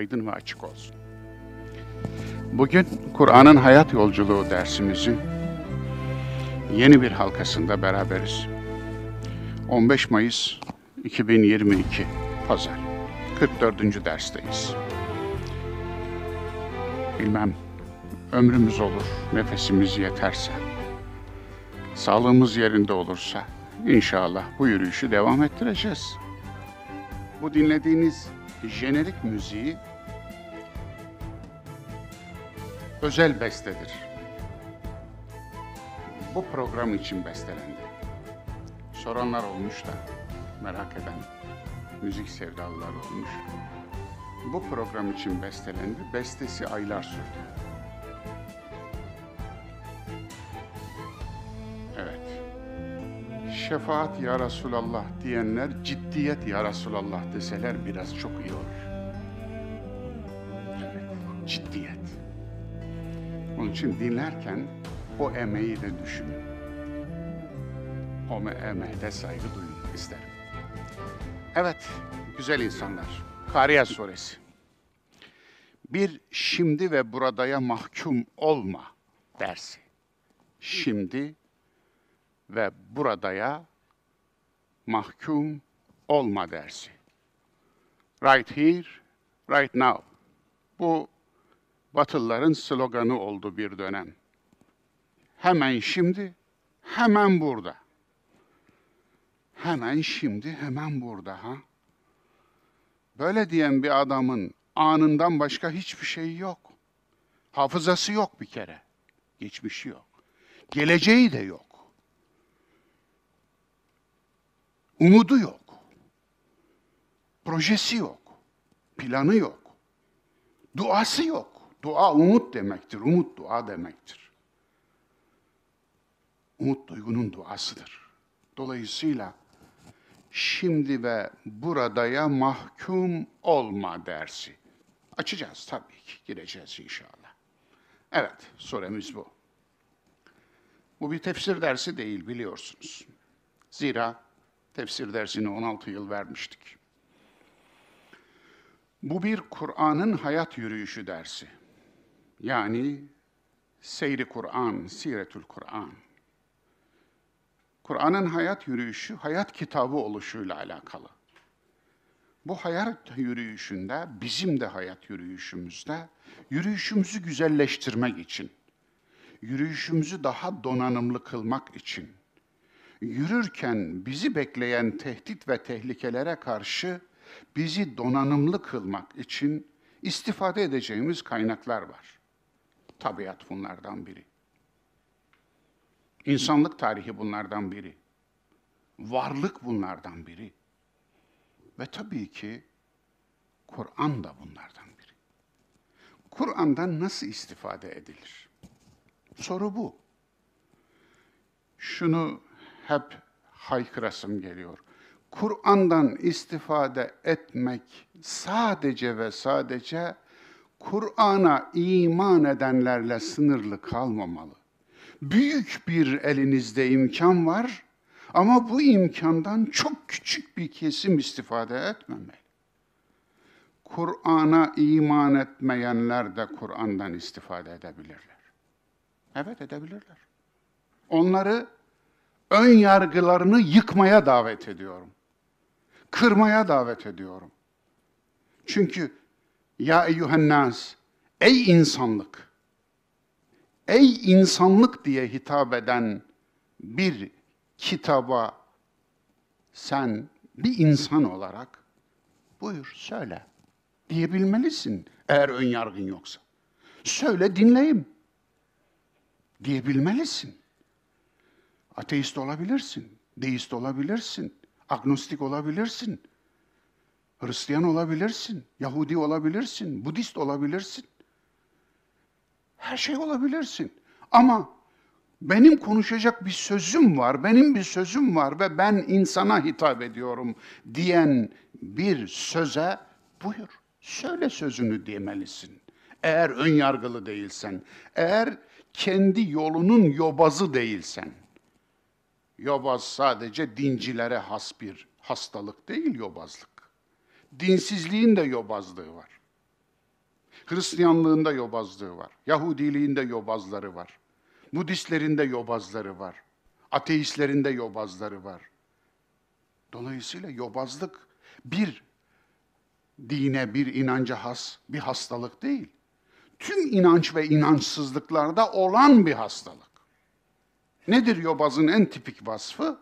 aydın ve açık olsun. Bugün Kur'an'ın hayat yolculuğu dersimizin yeni bir halkasında beraberiz. 15 Mayıs 2022 Pazar 44. dersteyiz. Bilmem ömrümüz olur, nefesimiz yeterse, sağlığımız yerinde olursa inşallah bu yürüyüşü devam ettireceğiz. Bu dinlediğiniz jenerik müziği özel bestedir. Bu program için bestelendi. Soranlar olmuş da merak eden müzik sevdalılar olmuş. Bu program için bestelendi. Bestesi aylar sürdü. Evet. Şefaat ya Resulallah diyenler ciddiyet ya Resulallah deseler biraz çok iyi olur. Evet, ciddiyet. Onun için dinlerken o emeği de düşünün. O emeğe de saygı duyun isterim. Evet, güzel insanlar. Kariyat suresi. Bir şimdi ve buradaya mahkum olma dersi. Şimdi ve buradaya mahkum olma dersi. Right here, right now. Bu Batılıların sloganı oldu bir dönem. Hemen şimdi, hemen burada. Hemen şimdi, hemen burada ha. Böyle diyen bir adamın anından başka hiçbir şey yok. Hafızası yok bir kere. Geçmişi yok. Geleceği de yok. Umudu yok. Projesi yok. Planı yok. Duası yok. Dua umut demektir. Umut dua demektir. Umut duygunun duasıdır. Dolayısıyla şimdi ve buradaya mahkum olma dersi. Açacağız tabii ki, gireceğiz inşallah. Evet, suremiz bu. Bu bir tefsir dersi değil biliyorsunuz. Zira tefsir dersini 16 yıl vermiştik. Bu bir Kur'an'ın hayat yürüyüşü dersi. Yani seyri Kur'an, siretül Kur'an. Kur'an'ın hayat yürüyüşü, hayat kitabı oluşuyla alakalı. Bu hayat yürüyüşünde, bizim de hayat yürüyüşümüzde, yürüyüşümüzü güzelleştirmek için, yürüyüşümüzü daha donanımlı kılmak için, yürürken bizi bekleyen tehdit ve tehlikelere karşı bizi donanımlı kılmak için istifade edeceğimiz kaynaklar var. Tabiat bunlardan biri. İnsanlık tarihi bunlardan biri. Varlık bunlardan biri. Ve tabii ki Kur'an da bunlardan biri. Kur'an'dan nasıl istifade edilir? Soru bu. Şunu hep haykırasım geliyor. Kur'an'dan istifade etmek sadece ve sadece Kur'an'a iman edenlerle sınırlı kalmamalı. Büyük bir elinizde imkan var ama bu imkandan çok küçük bir kesim istifade etmemeli. Kur'an'a iman etmeyenler de Kur'an'dan istifade edebilirler. Evet edebilirler. Onları ön yargılarını yıkmaya davet ediyorum. Kırmaya davet ediyorum. Çünkü ya eyyühennas, ey insanlık, ey insanlık diye hitap eden bir kitaba sen bir insan olarak buyur söyle diyebilmelisin eğer ön yargın yoksa. Söyle dinleyeyim diyebilmelisin. Ateist olabilirsin, deist olabilirsin, agnostik olabilirsin, Hristiyan olabilirsin, Yahudi olabilirsin, Budist olabilirsin. Her şey olabilirsin. Ama benim konuşacak bir sözüm var, benim bir sözüm var ve ben insana hitap ediyorum diyen bir söze buyur, söyle sözünü demelisin. Eğer ön yargılı değilsen, eğer kendi yolunun yobazı değilsen. Yobaz sadece dincilere has bir hastalık değil yobazlık. Dinsizliğin de yobazlığı var. Hristiyanlığında yobazlığı var. Yahudiliğinde yobazları var. Budistlerin de yobazları var. Ateistlerin de yobazları var. Dolayısıyla yobazlık bir dine, bir inanca has bir hastalık değil. Tüm inanç ve inançsızlıklarda olan bir hastalık. Nedir yobazın en tipik vasfı?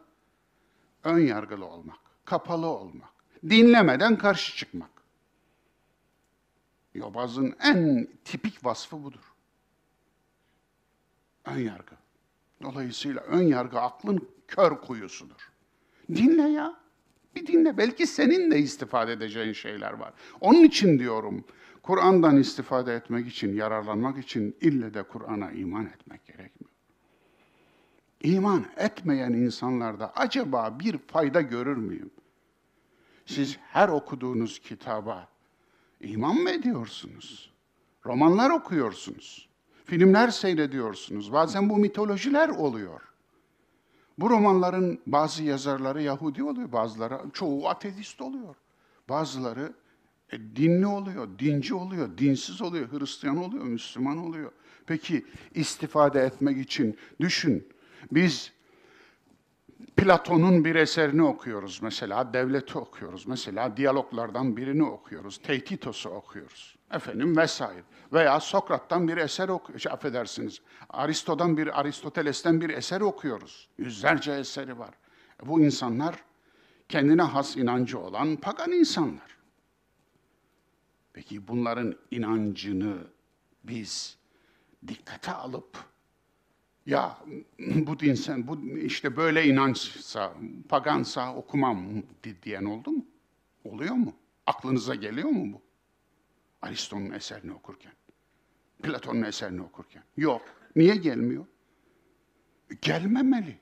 Ön yargılı olmak, kapalı olmak, dinlemeden karşı çıkmak. Yobazın en tipik vasfı budur. Ön yargı. Dolayısıyla ön yargı aklın kör kuyusudur. Dinle ya. Bir dinle. Belki senin de istifade edeceğin şeyler var. Onun için diyorum, Kur'an'dan istifade etmek için, yararlanmak için ille de Kur'an'a iman etmek gerekmiyor. İman etmeyen insanlarda acaba bir fayda görür müyüm? Siz her okuduğunuz kitaba iman mı ediyorsunuz? Romanlar okuyorsunuz. Filmler seyrediyorsunuz. Bazen bu mitolojiler oluyor. Bu romanların bazı yazarları Yahudi oluyor, bazıları çoğu ateist oluyor. Bazıları e, dinli oluyor, dinci oluyor, dinsiz oluyor, Hristiyan oluyor, Müslüman oluyor. Peki istifade etmek için düşün. Biz Platon'un bir eserini okuyoruz mesela, devleti okuyoruz. Mesela diyaloglardan birini okuyoruz, Tehtitos'u okuyoruz. Efendim vesaire. Veya Sokrat'tan bir eser okuyoruz, şey, affedersiniz. Aristo'dan bir, Aristoteles'ten bir eser okuyoruz. Yüzlerce eseri var. E, bu insanlar kendine has inancı olan pagan insanlar. Peki bunların inancını biz dikkate alıp ya bu dinsen, bu işte böyle inançsa, pagansa okumam diyen oldu mu? Oluyor mu? Aklınıza geliyor mu bu? Aristo'nun eserini okurken, Platon'un eserini okurken. Yok. Niye gelmiyor? Gelmemeli.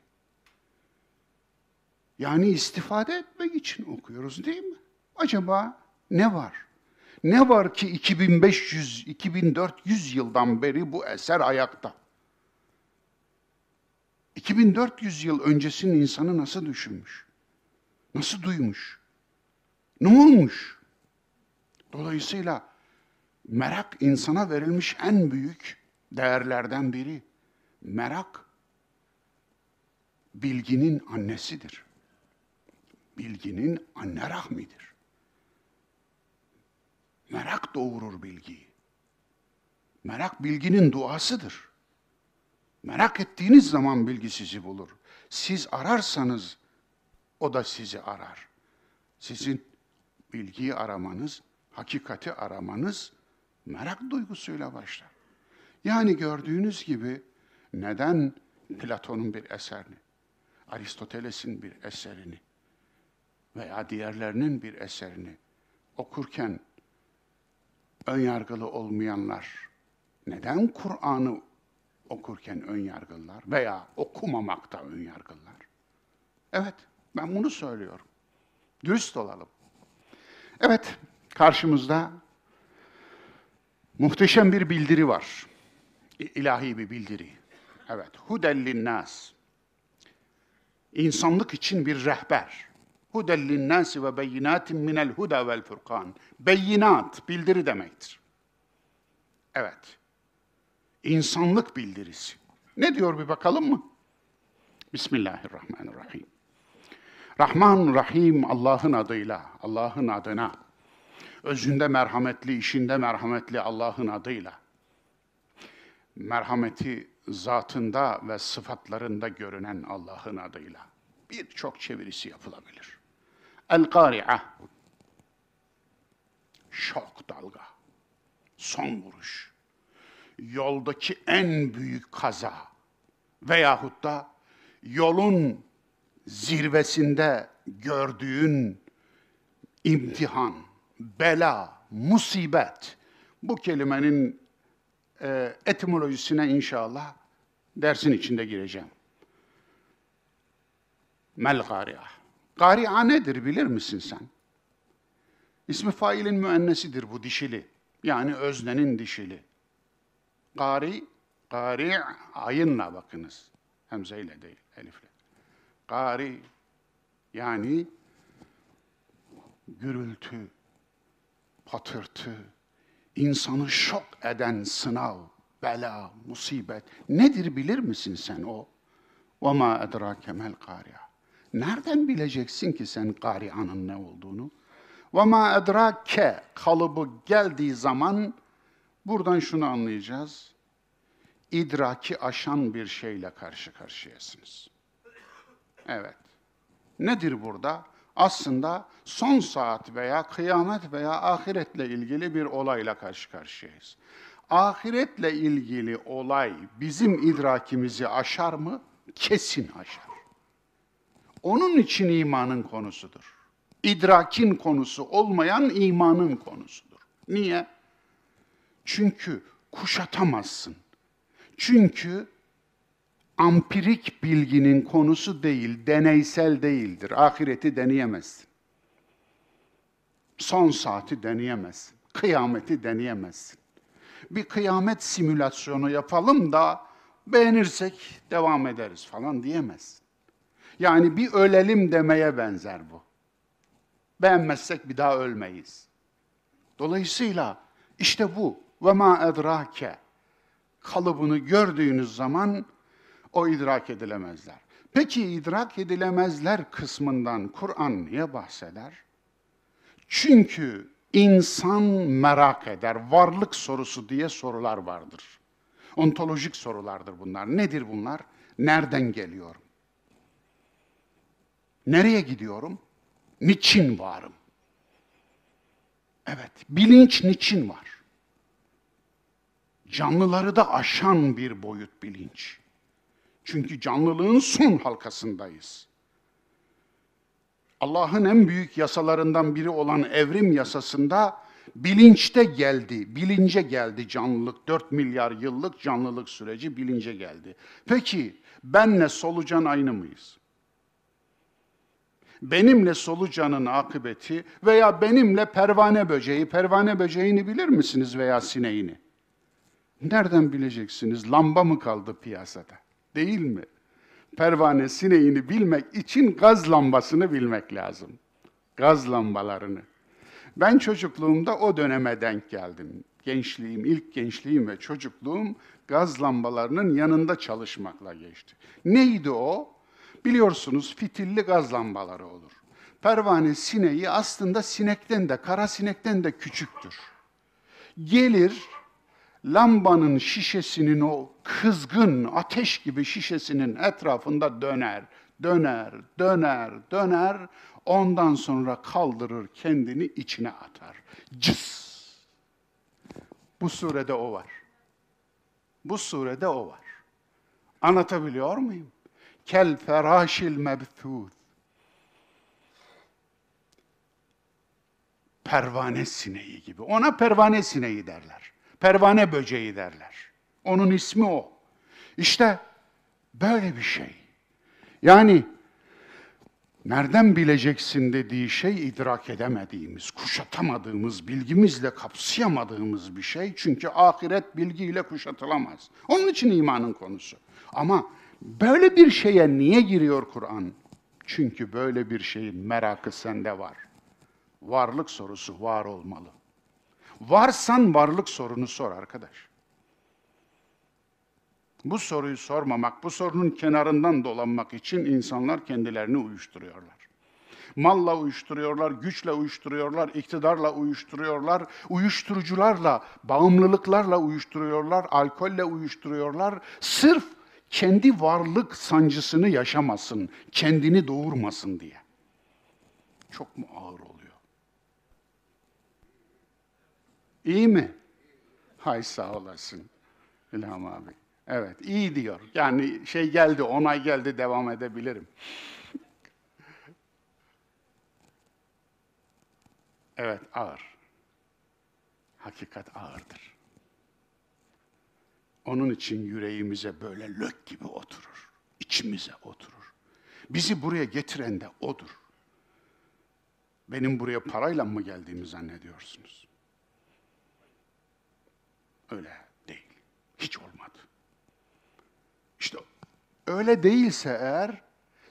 Yani istifade etmek için okuyoruz değil mi? Acaba ne var? Ne var ki 2500, 2400 yıldan beri bu eser ayakta? 2400 yıl öncesinin insanı nasıl düşünmüş? Nasıl duymuş? Ne olmuş? Dolayısıyla merak insana verilmiş en büyük değerlerden biri. Merak bilginin annesidir. Bilginin anne rahmidir. Merak doğurur bilgiyi. Merak bilginin duasıdır. Merak ettiğiniz zaman bilgi sizi bulur. Siz ararsanız o da sizi arar. Sizin bilgiyi aramanız, hakikati aramanız merak duygusuyla başlar. Yani gördüğünüz gibi neden Platon'un bir eserini, Aristoteles'in bir eserini veya diğerlerinin bir eserini okurken ön yargılı olmayanlar neden Kur'an'ı okurken ön yargılar veya okumamakta ön yargılar. Evet, ben bunu söylüyorum. Dürüst olalım. Evet, karşımızda muhteşem bir bildiri var. İlahi bir bildiri. Evet, hudellin nas. İnsanlık için bir rehber. Hudellin nas ve beyinatin minel huda vel furkan. Beyinat, bildiri demektir. Evet, insanlık bildirisi. Ne diyor bir bakalım mı? Bismillahirrahmanirrahim. Rahman Rahim Allah'ın adıyla, Allah'ın adına, özünde merhametli, işinde merhametli Allah'ın adıyla, merhameti zatında ve sıfatlarında görünen Allah'ın adıyla birçok çevirisi yapılabilir. El-Kari'ah, şok dalga, son vuruş, yoldaki en büyük kaza veyahut da yolun zirvesinde gördüğün imtihan, bela, musibet bu kelimenin e, etimolojisine inşallah dersin içinde gireceğim. Mel gari'a. Gari'a nedir bilir misin sen? İsmi failin müennesidir bu dişili. Yani öznenin dişili. Gari, gari ayınla bakınız. Hemzeyle değil, elifle. Gari yani gürültü, patırtı, insanı şok eden sınav, bela, musibet nedir bilir misin sen o? وَمَا اَدْرَاكَ مَا الْقَارِعَ Nereden bileceksin ki sen kari'anın ne olduğunu? وَمَا اَدْرَاكَ kalıbı geldiği zaman buradan şunu anlayacağız. İdraki aşan bir şeyle karşı karşıyasınız. Evet. Nedir burada? Aslında son saat veya kıyamet veya ahiretle ilgili bir olayla karşı karşıyayız. Ahiretle ilgili olay bizim idrakimizi aşar mı? Kesin aşar. Onun için imanın konusudur. İdrakin konusu olmayan imanın konusudur. Niye? Çünkü kuşatamazsın. Çünkü ampirik bilginin konusu değil, deneysel değildir. Ahireti deneyemezsin. Son saati deneyemezsin. Kıyameti deneyemezsin. Bir kıyamet simülasyonu yapalım da beğenirsek devam ederiz falan diyemezsin. Yani bir ölelim demeye benzer bu. Beğenmezsek bir daha ölmeyiz. Dolayısıyla işte bu ve ma edrake kalıbını gördüğünüz zaman o idrak edilemezler. Peki idrak edilemezler kısmından Kur'an niye bahseder? Çünkü insan merak eder. Varlık sorusu diye sorular vardır. Ontolojik sorulardır bunlar. Nedir bunlar? Nereden geliyorum? Nereye gidiyorum? Niçin varım? Evet, bilinç niçin var? Canlıları da aşan bir boyut bilinç. Çünkü canlılığın son halkasındayız. Allah'ın en büyük yasalarından biri olan evrim yasasında bilinçte geldi, bilince geldi canlılık. 4 milyar yıllık canlılık süreci bilince geldi. Peki benle solucan aynı mıyız? Benimle solucanın akıbeti veya benimle pervane böceği, pervane böceğini bilir misiniz veya sineğini? Nereden bileceksiniz? Lamba mı kaldı piyasada? Değil mi? Pervane sineğini bilmek için gaz lambasını bilmek lazım. Gaz lambalarını. Ben çocukluğumda o döneme denk geldim. Gençliğim, ilk gençliğim ve çocukluğum gaz lambalarının yanında çalışmakla geçti. Neydi o? Biliyorsunuz fitilli gaz lambaları olur. Pervane sineği aslında sinekten de, kara sinekten de küçüktür. Gelir, lambanın şişesinin o kızgın ateş gibi şişesinin etrafında döner, döner, döner, döner. Ondan sonra kaldırır kendini içine atar. Cız. Bu surede o var. Bu surede o var. Anlatabiliyor muyum? Kel feraşil mebthûth. Pervane sineği gibi. Ona pervane sineği derler. Pervane böceği derler. Onun ismi o. İşte böyle bir şey. Yani nereden bileceksin dediği şey idrak edemediğimiz, kuşatamadığımız, bilgimizle kapsayamadığımız bir şey. Çünkü ahiret bilgiyle kuşatılamaz. Onun için imanın konusu. Ama böyle bir şeye niye giriyor Kur'an? Çünkü böyle bir şeyin merakı sende var. Varlık sorusu var olmalı. Varsan varlık sorunu sor arkadaş. Bu soruyu sormamak, bu sorunun kenarından dolanmak için insanlar kendilerini uyuşturuyorlar. Malla uyuşturuyorlar, güçle uyuşturuyorlar, iktidarla uyuşturuyorlar, uyuşturucularla, bağımlılıklarla uyuşturuyorlar, alkolle uyuşturuyorlar. Sırf kendi varlık sancısını yaşamasın, kendini doğurmasın diye. Çok mu ağır oluyor? İyi mi? Hay sağ olasın İlham abi. Evet, iyi diyor. Yani şey geldi, onay geldi, devam edebilirim. Evet, ağır. Hakikat ağırdır. Onun için yüreğimize böyle lök gibi oturur. içimize oturur. Bizi buraya getiren de odur. Benim buraya parayla mı geldiğimi zannediyorsunuz? Öyle değil. Hiç olmadı. İşte öyle değilse eğer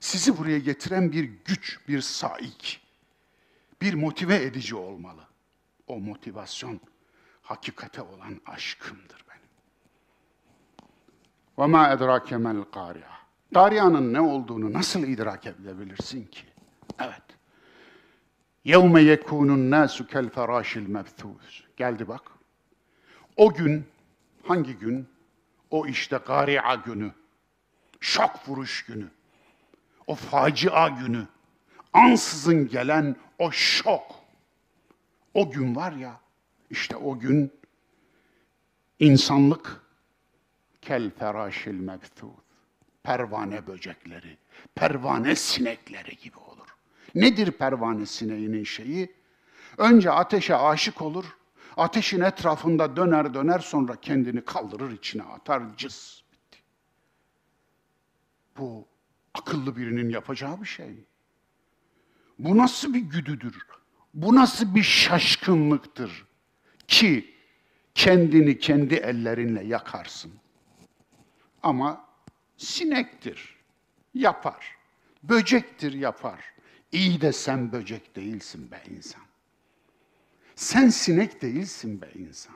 sizi buraya getiren bir güç, bir saik, bir motive edici olmalı. O motivasyon hakikate olan aşkımdır benim. وَمَا اَدْرَاكَ مَا الْقَارِعَةِ Dariyanın ne olduğunu nasıl idrak edebilirsin ki? Evet. يَوْمَ يَكُونُ النَّاسُ كَالْفَرَاشِ الْمَبْثُوثِ Geldi bak. O gün, hangi gün? O işte gari'a günü, şok vuruş günü, o facia günü, ansızın gelen o şok. O gün var ya, işte o gün insanlık kel feraşil mebthûth, pervane böcekleri, pervane sinekleri gibi olur. Nedir pervane sineğinin şeyi? Önce ateşe aşık olur, ateşin etrafında döner döner sonra kendini kaldırır içine atar, cız. Bitti. Bu akıllı birinin yapacağı bir şey. Bu nasıl bir güdüdür? Bu nasıl bir şaşkınlıktır ki kendini kendi ellerinle yakarsın? Ama sinektir, yapar. Böcektir, yapar. İyi de sen böcek değilsin be insan. Sen sinek değilsin be insan.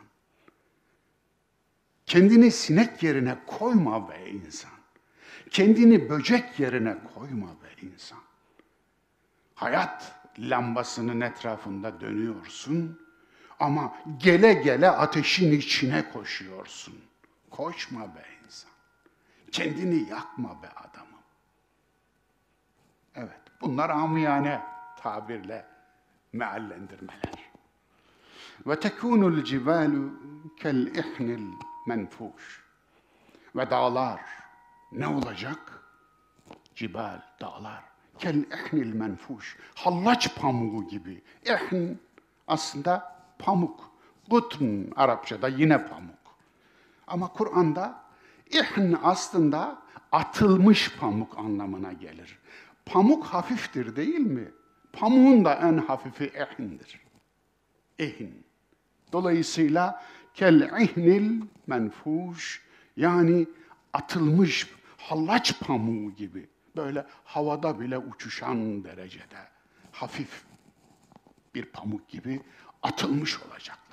Kendini sinek yerine koyma be insan. Kendini böcek yerine koyma be insan. Hayat lambasının etrafında dönüyorsun ama gele gele ateşin içine koşuyorsun. Koşma be insan. Kendini yakma be adamım. Evet, bunlar amiyane tabirle meallendirmeler. Ve kel ihnil menfuş. Ve dağlar ne olacak? Cibal, dağlar. İhnil menfuş. Hallaç pamuğu gibi. İhn aslında pamuk. Gutn Arapçada yine pamuk. Ama Kur'an'da İhn aslında atılmış pamuk anlamına gelir. Pamuk hafiftir değil mi? Pamuğun da en hafifi ihndir. İhn. Dolayısıyla kel ihnil menfuş yani atılmış hallaç pamuğu gibi böyle havada bile uçuşan derecede hafif bir pamuk gibi atılmış olacaklar.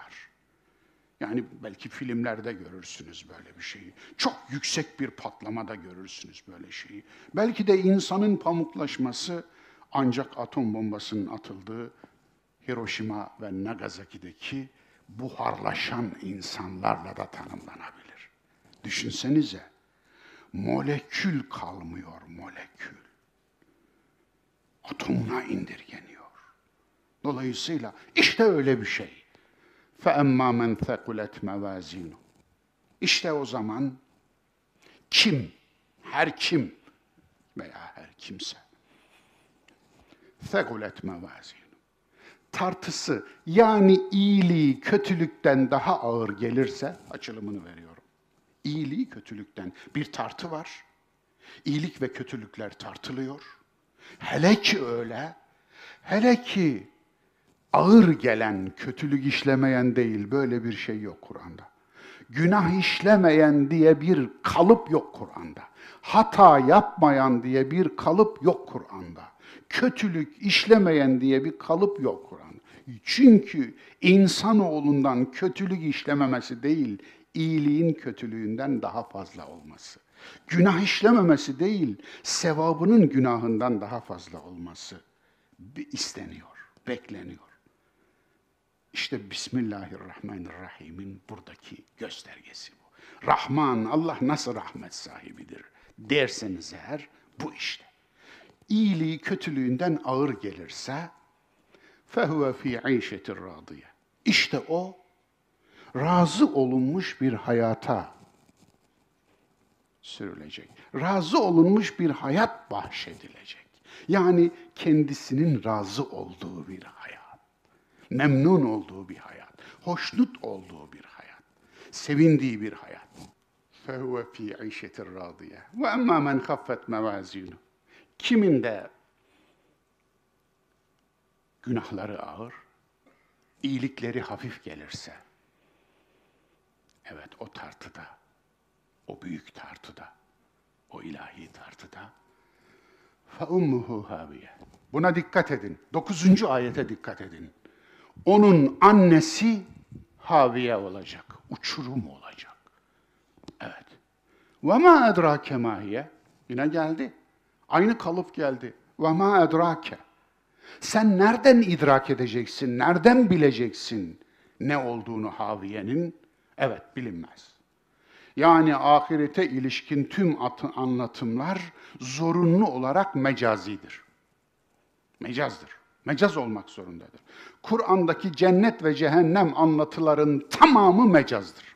Yani belki filmlerde görürsünüz böyle bir şeyi. Çok yüksek bir patlamada görürsünüz böyle şeyi. Belki de insanın pamuklaşması ancak atom bombasının atıldığı Hiroşima ve Nagasaki'deki buharlaşan insanlarla da tanımlanabilir. Düşünsenize, molekül kalmıyor molekül. Atomuna indirgeniyor. Dolayısıyla işte öyle bir şey. فَاَمَّا مَنْ ثَقُلَتْ مَوَازِينُ İşte o zaman kim, her kim veya her kimse ثَقُلَتْ مَوَازِينُ tartısı yani iyiliği kötülükten daha ağır gelirse açılımını veriyorum. İyiliği kötülükten bir tartı var. İyilik ve kötülükler tartılıyor. Hele ki öyle, hele ki ağır gelen, kötülük işlemeyen değil, böyle bir şey yok Kur'an'da. Günah işlemeyen diye bir kalıp yok Kur'an'da. Hata yapmayan diye bir kalıp yok Kur'an'da. Kötülük işlemeyen diye bir kalıp yok Kur'an'da. Çünkü insanoğlundan kötülük işlememesi değil, iyiliğin kötülüğünden daha fazla olması. Günah işlememesi değil, sevabının günahından daha fazla olması isteniyor, bekleniyor. İşte Bismillahirrahmanirrahim'in buradaki göstergesi bu. Rahman, Allah nasıl rahmet sahibidir derseniz eğer bu işte. İyiliği kötülüğünden ağır gelirse فَهُوَ ف۪ي عَيْشَةٍ رَاضِيَ İşte o razı olunmuş bir hayata sürülecek. Razı olunmuş bir hayat bahşedilecek. Yani kendisinin razı olduğu bir hayat. Memnun olduğu bir hayat. Hoşnut olduğu bir hayat. Sevindiği bir hayat. فَهُوَ ف۪ي عَيْشَةٍ رَاضِيَ وَاَمَّا مَنْ خَفَّتْ مَوَازِينُ Kimin de günahları ağır, iyilikleri hafif gelirse, evet o tartıda, o büyük tartıda, o ilahi tartıda, فَاُمُّهُ هَاوِيَ Buna dikkat edin. Dokuzuncu ayete dikkat edin. Onun annesi haviye olacak, uçurum olacak. Evet. Ve ma edrake mahiye. Yine geldi. Aynı kalıp geldi. Ve ma edrake. sen nereden idrak edeceksin, nereden bileceksin ne olduğunu haviyenin? Evet, bilinmez. Yani ahirete ilişkin tüm anlatımlar zorunlu olarak mecazidir. Mecazdır. Mecaz olmak zorundadır. Kur'an'daki cennet ve cehennem anlatıların tamamı mecazdır.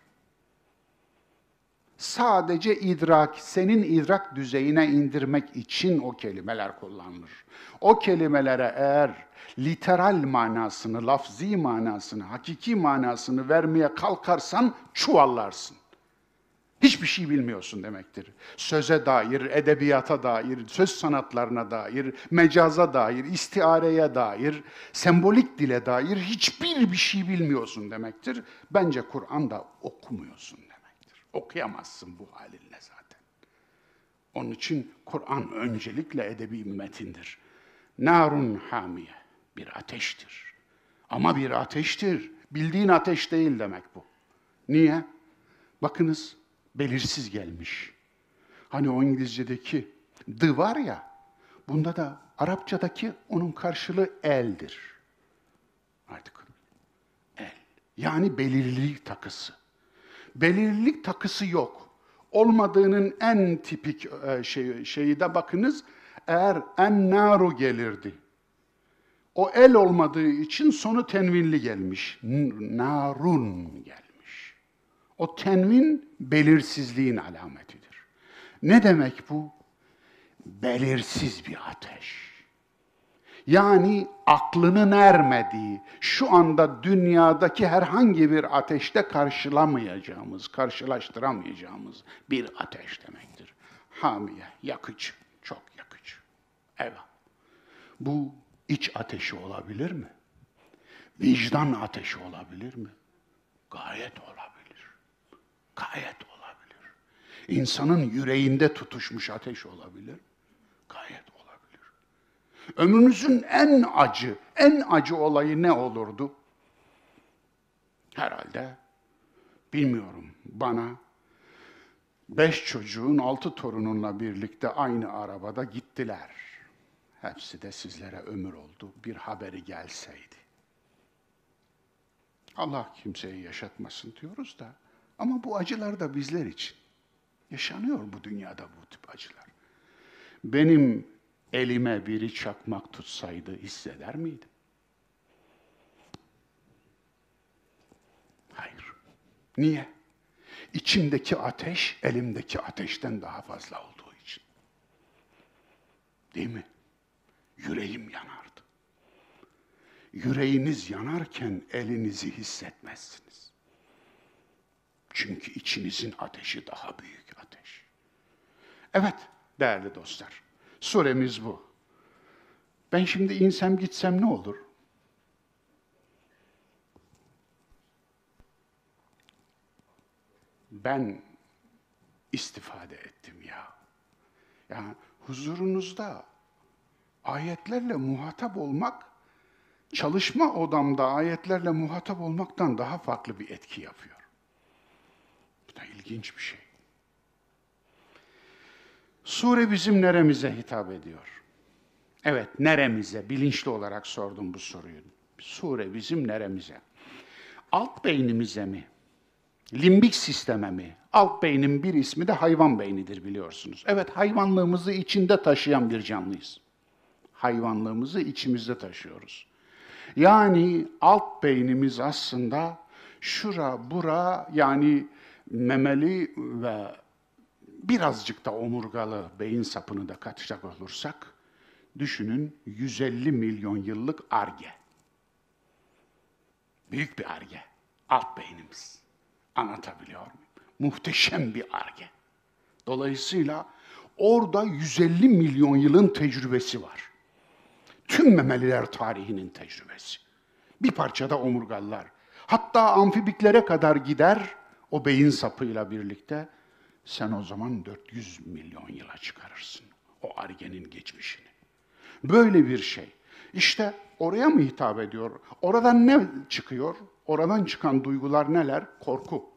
Sadece idrak, senin idrak düzeyine indirmek için o kelimeler kullanılır. O kelimelere eğer literal manasını, lafzi manasını, hakiki manasını vermeye kalkarsan çuvallarsın. Hiçbir şey bilmiyorsun demektir. Söze dair, edebiyata dair, söz sanatlarına dair, mecaza dair, istiareye dair, sembolik dile dair hiçbir bir şey bilmiyorsun demektir. Bence Kur'an'da okumuyorsun demektir. Okuyamazsın bu halinle zaten. Onun için Kur'an öncelikle edebi metindir. Narun hamiye, bir ateştir. Ama bir ateştir. Bildiğin ateş değil demek bu. Niye? Bakınız, belirsiz gelmiş. Hani o İngilizce'deki the var ya, bunda da Arapçadaki onun karşılığı eldir. Artık el. Yani belirlilik takısı. Belirlilik takısı yok. Olmadığının en tipik e, şey, şeyi de bakınız, eğer en naru gelirdi. O el olmadığı için sonu tenvinli gelmiş. Narun gelmiş. O tenvin belirsizliğin alametidir. Ne demek bu? Belirsiz bir ateş. Yani aklının ermediği, şu anda dünyadaki herhangi bir ateşte karşılamayacağımız, karşılaştıramayacağımız bir ateş demektir. Hamiye, yakıcı, çok yakıcı. Evet. Bu iç ateşi olabilir mi? Vicdan ateşi olabilir mi? Gayet olabilir. Gayet olabilir. İnsanın yüreğinde tutuşmuş ateş olabilir. Gayet. Ömrünüzün en acı, en acı olayı ne olurdu? Herhalde bilmiyorum bana beş çocuğun altı torununla birlikte aynı arabada gittiler. Hepsi de sizlere ömür oldu. Bir haberi gelseydi. Allah kimseyi yaşatmasın diyoruz da ama bu acılar da bizler için. Yaşanıyor bu dünyada bu tip acılar. Benim elime biri çakmak tutsaydı hisseder miydim? Hayır. Niye? İçimdeki ateş elimdeki ateşten daha fazla olduğu için. Değil mi? Yüreğim yanardı. Yüreğiniz yanarken elinizi hissetmezsiniz. Çünkü içinizin ateşi daha büyük ateş. Evet değerli dostlar, suremiz bu. Ben şimdi insem gitsem ne olur? Ben istifade ettim ya. Yani huzurunuzda ayetlerle muhatap olmak, çalışma odamda ayetlerle muhatap olmaktan daha farklı bir etki yapıyor. Bu da ilginç bir şey. Sure bizim neremize hitap ediyor? Evet, neremize? Bilinçli olarak sordum bu soruyu. Sure bizim neremize? Alt beynimize mi? Limbik sisteme mi? Alt beynin bir ismi de hayvan beynidir biliyorsunuz. Evet, hayvanlığımızı içinde taşıyan bir canlıyız. Hayvanlığımızı içimizde taşıyoruz. Yani alt beynimiz aslında şura, bura yani memeli ve birazcık da omurgalı beyin sapını da katacak olursak, düşünün 150 milyon yıllık arge. Büyük bir arge. Alt beynimiz. Anlatabiliyor muyum? Muhteşem bir arge. Dolayısıyla orada 150 milyon yılın tecrübesi var. Tüm memeliler tarihinin tecrübesi. Bir parçada omurgalılar. Hatta amfibiklere kadar gider, o beyin sapıyla birlikte sen o zaman 400 milyon yıla çıkarırsın o argenin geçmişini. Böyle bir şey. İşte oraya mı hitap ediyor? Oradan ne çıkıyor? Oradan çıkan duygular neler? Korku.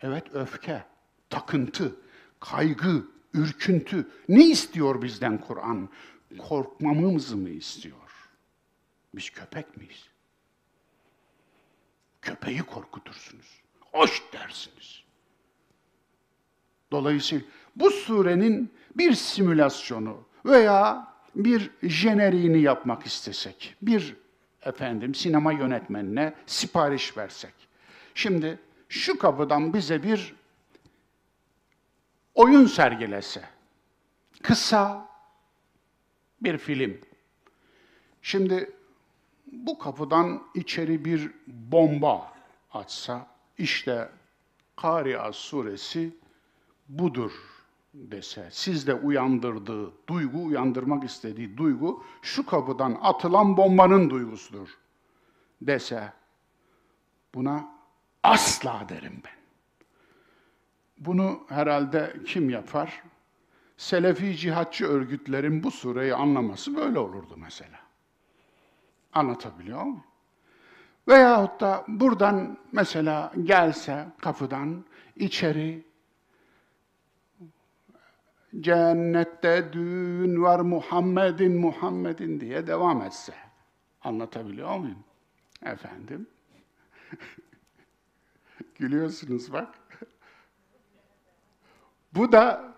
Evet öfke, takıntı, kaygı, ürküntü. Ne istiyor bizden Kur'an? Korkmamızı mı istiyor? Biz köpek miyiz? Köpeği korkutursunuz. Hoş dersiniz. Dolayısıyla bu surenin bir simülasyonu veya bir jeneriğini yapmak istesek, bir efendim sinema yönetmenine sipariş versek. Şimdi şu kapıdan bize bir oyun sergilese, kısa bir film. Şimdi bu kapıdan içeri bir bomba atsa, işte Kariya suresi budur dese, sizde uyandırdığı duygu, uyandırmak istediği duygu şu kapıdan atılan bombanın duygusudur dese, buna asla derim ben. Bunu herhalde kim yapar? Selefi cihatçı örgütlerin bu sureyi anlaması böyle olurdu mesela. Anlatabiliyor muyum? Veyahut da buradan mesela gelse kapıdan içeri cennette düğün var Muhammed'in Muhammed'in diye devam etse. Anlatabiliyor muyum? Efendim? Gülüyorsunuz bak. Bu da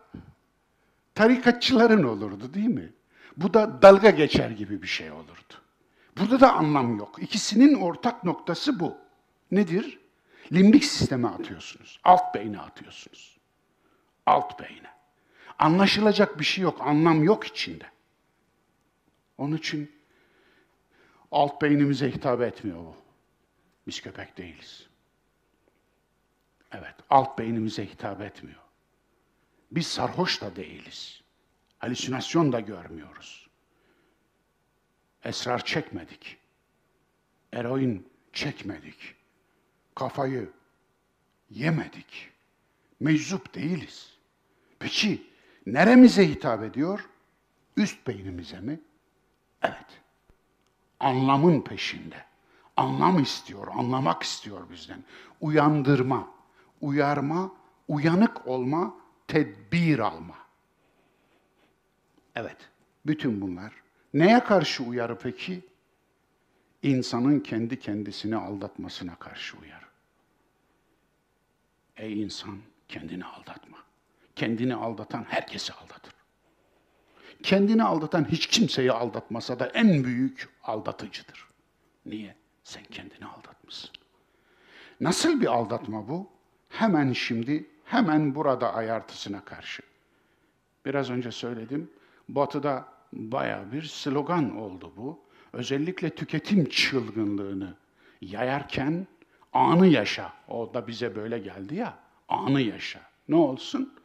tarikatçıların olurdu değil mi? Bu da dalga geçer gibi bir şey olurdu. Burada da anlam yok. İkisinin ortak noktası bu. Nedir? Limbik sisteme atıyorsunuz. Alt beyne atıyorsunuz. Alt beyne. Anlaşılacak bir şey yok, anlam yok içinde. Onun için alt beynimize hitap etmiyor bu. Biz köpek değiliz. Evet, alt beynimize hitap etmiyor. Biz sarhoş da değiliz. Halüsinasyon da görmüyoruz. Esrar çekmedik. Eroin çekmedik. Kafayı yemedik. Meczup değiliz. Peki neremize hitap ediyor? Üst beynimize mi? Evet. Anlamın peşinde. Anlam istiyor, anlamak istiyor bizden. Uyandırma, uyarma, uyanık olma, tedbir alma. Evet, bütün bunlar. Neye karşı uyarı peki? İnsanın kendi kendisini aldatmasına karşı uyarı. Ey insan, kendini aldatma. Kendini aldatan herkesi aldatır. Kendini aldatan hiç kimseyi aldatmasa da en büyük aldatıcıdır. Niye? Sen kendini aldatmışsın. Nasıl bir aldatma bu? Hemen şimdi, hemen burada ayartısına karşı. Biraz önce söyledim, Batı'da baya bir slogan oldu bu. Özellikle tüketim çılgınlığını yayarken anı yaşa. O da bize böyle geldi ya, anı yaşa. Ne olsun?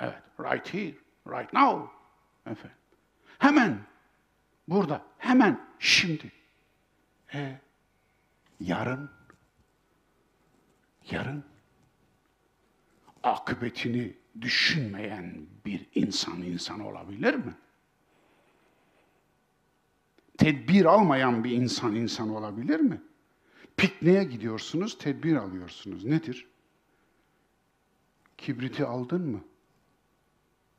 Evet, right here, right now. Efendim. Hemen, burada, hemen, şimdi. E, yarın, yarın akıbetini düşünmeyen bir insan insan olabilir mi? Tedbir almayan bir insan insan olabilir mi? Pikniğe gidiyorsunuz, tedbir alıyorsunuz. Nedir? Kibriti aldın mı?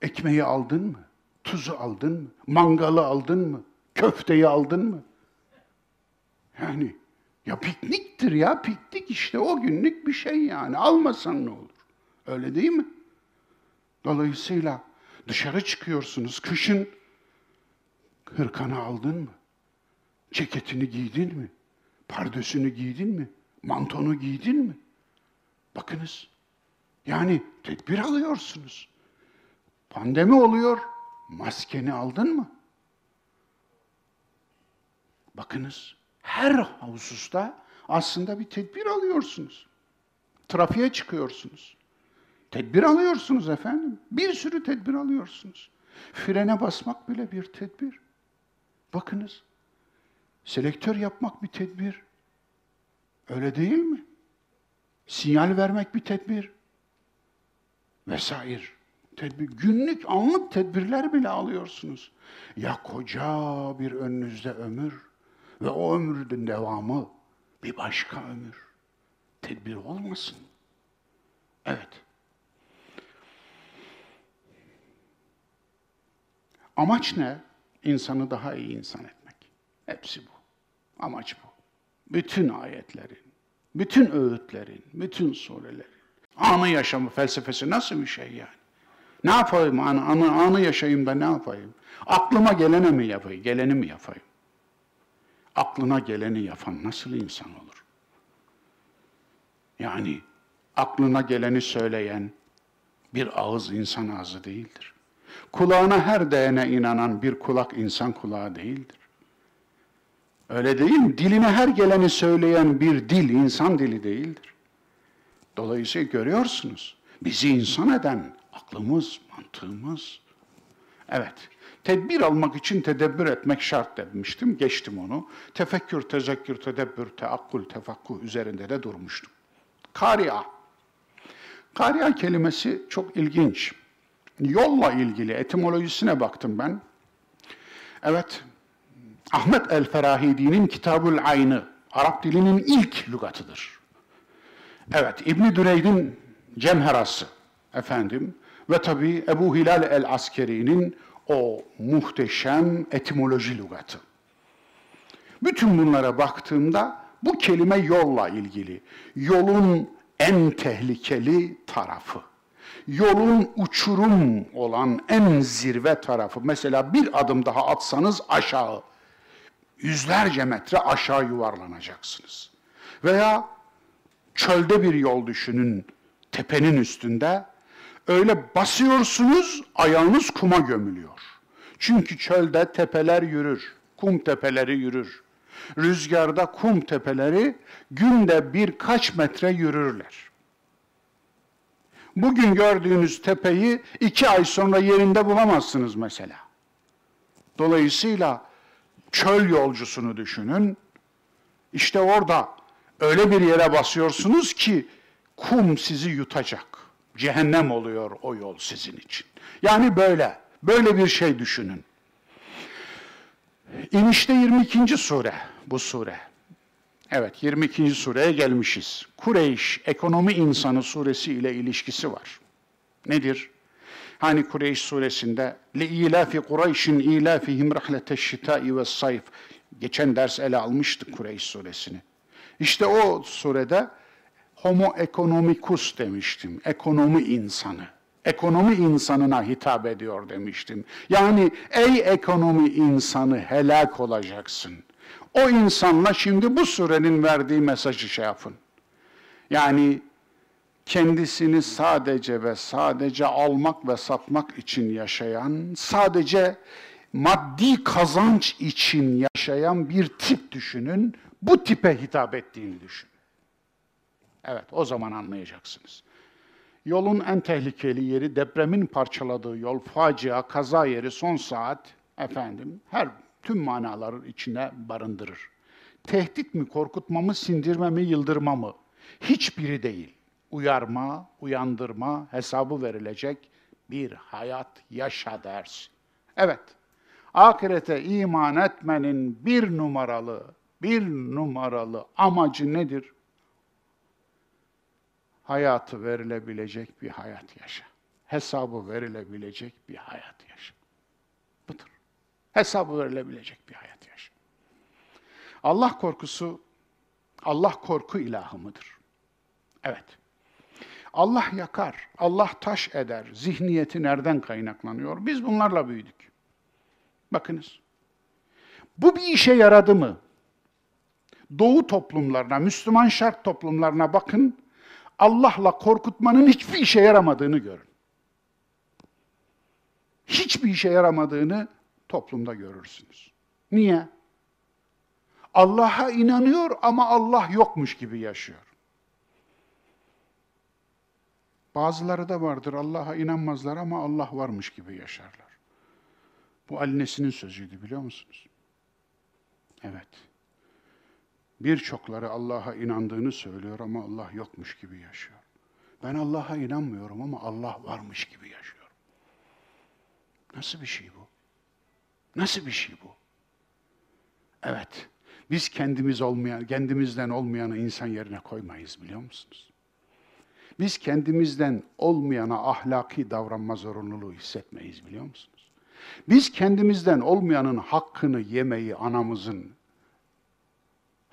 Ekmeği aldın mı? Tuzu aldın mı? Mangalı aldın mı? Köfteyi aldın mı? Yani ya pikniktir ya piknik işte o günlük bir şey yani. Almasan ne olur? Öyle değil mi? Dolayısıyla dışarı çıkıyorsunuz kışın hırkanı aldın mı? Ceketini giydin mi? Pardösünü giydin mi? Mantonu giydin mi? Bakınız. Yani tedbir alıyorsunuz. Pandemi oluyor. Maskeni aldın mı? Bakınız. Her hususta aslında bir tedbir alıyorsunuz. Trafiğe çıkıyorsunuz. Tedbir alıyorsunuz efendim. Bir sürü tedbir alıyorsunuz. Frene basmak bile bir tedbir. Bakınız. Selektör yapmak bir tedbir. Öyle değil mi? Sinyal vermek bir tedbir. Vesaire. Tedbir, günlük, anlık tedbirler bile alıyorsunuz. Ya koca bir önünüzde ömür ve o ömrün devamı Bir başka ömür. Tedbir olmasın. Evet. Amaç ne? İnsanı daha iyi insan etmek. Hepsi bu. Amaç bu. Bütün ayetlerin, bütün öğütlerin, bütün surelerin. Anı yaşamı felsefesi nasıl bir şey yani? Ne yapayım anı, anı, anı yaşayayım da ne yapayım? Aklıma gelene mi yapayım, geleni mi yapayım? Aklına geleni yapan nasıl insan olur? Yani aklına geleni söyleyen bir ağız insan ağzı değildir. Kulağına her değene inanan bir kulak insan kulağı değildir. Öyle değil mi? Diline her geleni söyleyen bir dil insan dili değildir. Dolayısıyla görüyorsunuz bizi insan eden aklımız, mantığımız. Evet, tedbir almak için tedebbür etmek şart demiştim, geçtim onu. Tefekkür, tezekkür, tedebbür, teakkul, tefakkuh üzerinde de durmuştum. Kariya. Kariya kelimesi çok ilginç. Yolla ilgili etimolojisine baktım ben. Evet, Ahmet el-Ferahidi'nin Kitabul Aynı, Arap dilinin ilk lügatıdır. Evet, İbn Düreyd'in Cemherası efendim ve tabii Ebu Hilal el-Askeri'nin o muhteşem etimoloji lügatı. Bütün bunlara baktığımda bu kelime yolla ilgili. Yolun en tehlikeli tarafı. Yolun uçurum olan en zirve tarafı. Mesela bir adım daha atsanız aşağı, yüzlerce metre aşağı yuvarlanacaksınız. Veya çölde bir yol düşünün, tepenin üstünde. Öyle basıyorsunuz, ayağınız kuma gömülüyor. Çünkü çölde tepeler yürür, kum tepeleri yürür. Rüzgarda kum tepeleri günde birkaç metre yürürler. Bugün gördüğünüz tepeyi iki ay sonra yerinde bulamazsınız mesela. Dolayısıyla çöl yolcusunu düşünün. İşte orada öyle bir yere basıyorsunuz ki kum sizi yutacak. Cehennem oluyor o yol sizin için. Yani böyle, böyle bir şey düşünün. İnişte 22. sure bu sure. Evet 22. sureye gelmişiz. Kureyş ekonomi insanı suresi ile ilişkisi var. Nedir? Hani Kureyş suresinde لِإِلَافِ قُرَيْشٍ إِلَافِهِمْ رَحْلَةَ الشِّتَاءِ وَالصَّيْفِ Geçen ders ele almıştık Kureyş suresini. İşte o surede homo economicus demiştim. Ekonomi insanı. Ekonomi insanına hitap ediyor demiştim. Yani ey ekonomi insanı helak olacaksın. O insanla şimdi bu surenin verdiği mesajı şey yapın. Yani kendisini sadece ve sadece almak ve satmak için yaşayan, sadece maddi kazanç için yaşayan bir tip düşünün. Bu tipe hitap ettiğini düşün. Evet, o zaman anlayacaksınız. Yolun en tehlikeli yeri depremin parçaladığı yol, facia, kaza yeri, son saat, efendim, her tüm manaları içine barındırır. Tehdit mi, korkutma mı, sindirme mi, yıldırma mı? Hiçbiri değil. Uyarma, uyandırma, hesabı verilecek bir hayat yaşa dersin. Evet, ahirete iman etmenin bir numaralı, bir numaralı amacı nedir? Hayatı verilebilecek bir hayat yaşa. Hesabı verilebilecek bir hayat yaşa. Budur. Hesabı verilebilecek bir hayat yaşa. Allah korkusu, Allah korku ilahı mıdır? Evet. Allah yakar, Allah taş eder. Zihniyeti nereden kaynaklanıyor? Biz bunlarla büyüdük. Bakınız. Bu bir işe yaradı mı? Doğu toplumlarına, Müslüman şart toplumlarına bakın. Allah'la korkutmanın hiçbir işe yaramadığını görün. Hiçbir işe yaramadığını toplumda görürsünüz. Niye? Allah'a inanıyor ama Allah yokmuş gibi yaşıyor. Bazıları da vardır Allah'a inanmazlar ama Allah varmış gibi yaşarlar. Bu annesinin sözüydü biliyor musunuz? Evet. Birçokları Allah'a inandığını söylüyor ama Allah yokmuş gibi yaşıyor. Ben Allah'a inanmıyorum ama Allah varmış gibi yaşıyorum. Nasıl bir şey bu? Nasıl bir şey bu? Evet. Biz kendimiz olmayan, kendimizden olmayanı insan yerine koymayız biliyor musunuz? Biz kendimizden olmayana ahlaki davranma zorunluluğu hissetmeyiz biliyor musunuz? Biz kendimizden olmayanın hakkını yemeyi anamızın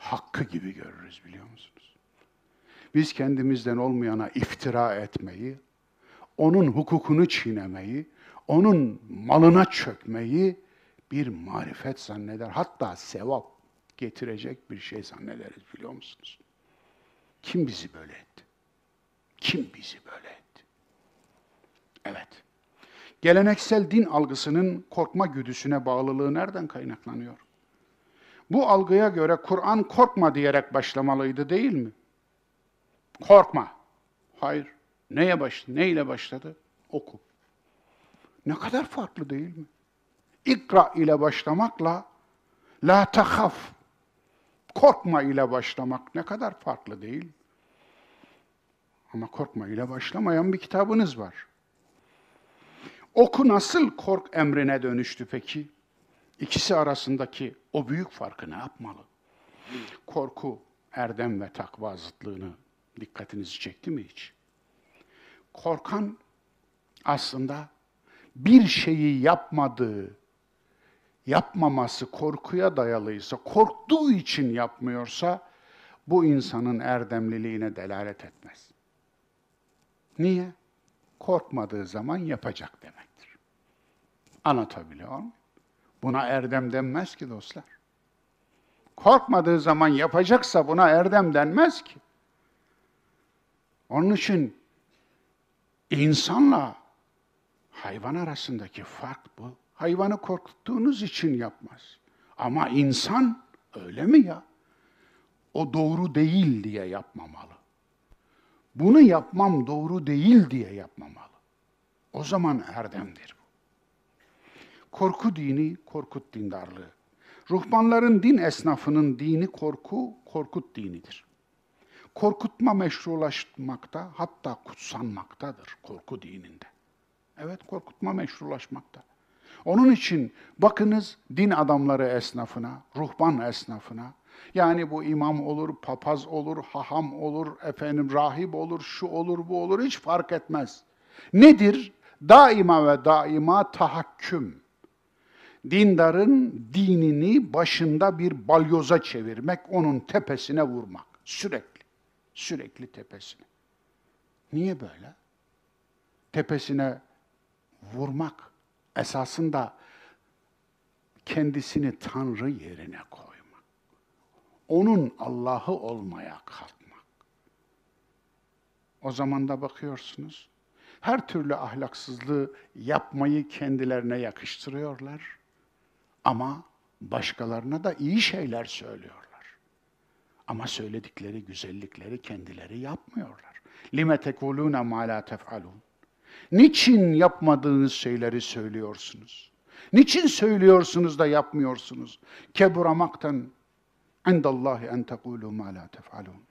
hakkı gibi görürüz biliyor musunuz? Biz kendimizden olmayana iftira etmeyi, onun hukukunu çiğnemeyi, onun malına çökmeyi bir marifet zanneder. Hatta sevap getirecek bir şey zannederiz biliyor musunuz? Kim bizi böyle etti? Kim bizi böyle etti? Evet. Geleneksel din algısının korkma güdüsüne bağlılığı nereden kaynaklanıyor? Bu algıya göre Kur'an korkma diyerek başlamalıydı değil mi? Korkma. Hayır. Neye baş, neyle başladı? Oku. Ne kadar farklı değil mi? İkra ile başlamakla la tahaf, korkma ile başlamak ne kadar farklı değil. Ama korkma ile başlamayan bir kitabınız var. Oku nasıl kork emrine dönüştü peki? İkisi arasındaki o büyük farkı ne yapmalı? Korku, erdem ve takva zıtlığını dikkatinizi çekti mi hiç? Korkan aslında bir şeyi yapmadığı, yapmaması korkuya dayalıysa, korktuğu için yapmıyorsa bu insanın erdemliliğine delalet etmez. Niye? Korkmadığı zaman yapacak demektir. Anlatabiliyor muyum? Buna erdem denmez ki dostlar. Korkmadığı zaman yapacaksa buna erdem denmez ki. Onun için insanla hayvan arasındaki fark bu. Hayvanı korkuttuğunuz için yapmaz. Ama insan öyle mi ya? O doğru değil diye yapmamalı. Bunu yapmam doğru değil diye yapmamalı. O zaman erdemdir. Korku dini, korkut dindarlığı. Ruhbanların din esnafının dini korku, korkut dinidir. Korkutma meşrulaşmakta, hatta kutsanmaktadır korku dininde. Evet, korkutma meşrulaşmakta. Onun için bakınız din adamları esnafına, ruhban esnafına, yani bu imam olur, papaz olur, haham olur, efendim rahip olur, şu olur, bu olur hiç fark etmez. Nedir? Daima ve daima tahakküm. Dindarın dinini başında bir balyoza çevirmek, onun tepesine vurmak. Sürekli, sürekli tepesine. Niye böyle? Tepesine vurmak esasında kendisini Tanrı yerine koymak. Onun Allah'ı olmaya kalkmak. O zaman da bakıyorsunuz, her türlü ahlaksızlığı yapmayı kendilerine yakıştırıyorlar. Ama başkalarına da iyi şeyler söylüyorlar. Ama söyledikleri güzellikleri kendileri yapmıyorlar. Lime tekuluna ma la tef'alun. Niçin yapmadığınız şeyleri söylüyorsunuz? Niçin söylüyorsunuz da yapmıyorsunuz? Keburamaktan endallahi en tekulu ma la tef'alun.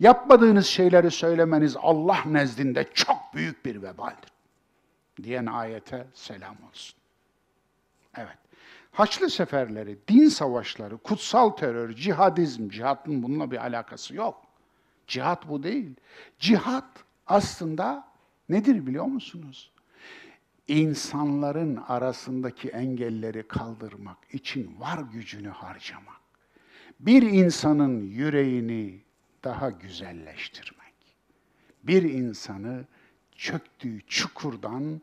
Yapmadığınız şeyleri söylemeniz Allah nezdinde çok büyük bir vebaldir. Diyen ayete selam olsun. Evet. Haçlı seferleri, din savaşları, kutsal terör, cihadizm, cihatın bununla bir alakası yok. Cihat bu değil. Cihat aslında nedir biliyor musunuz? İnsanların arasındaki engelleri kaldırmak için var gücünü harcamak. Bir insanın yüreğini daha güzelleştirmek. Bir insanı çöktüğü çukurdan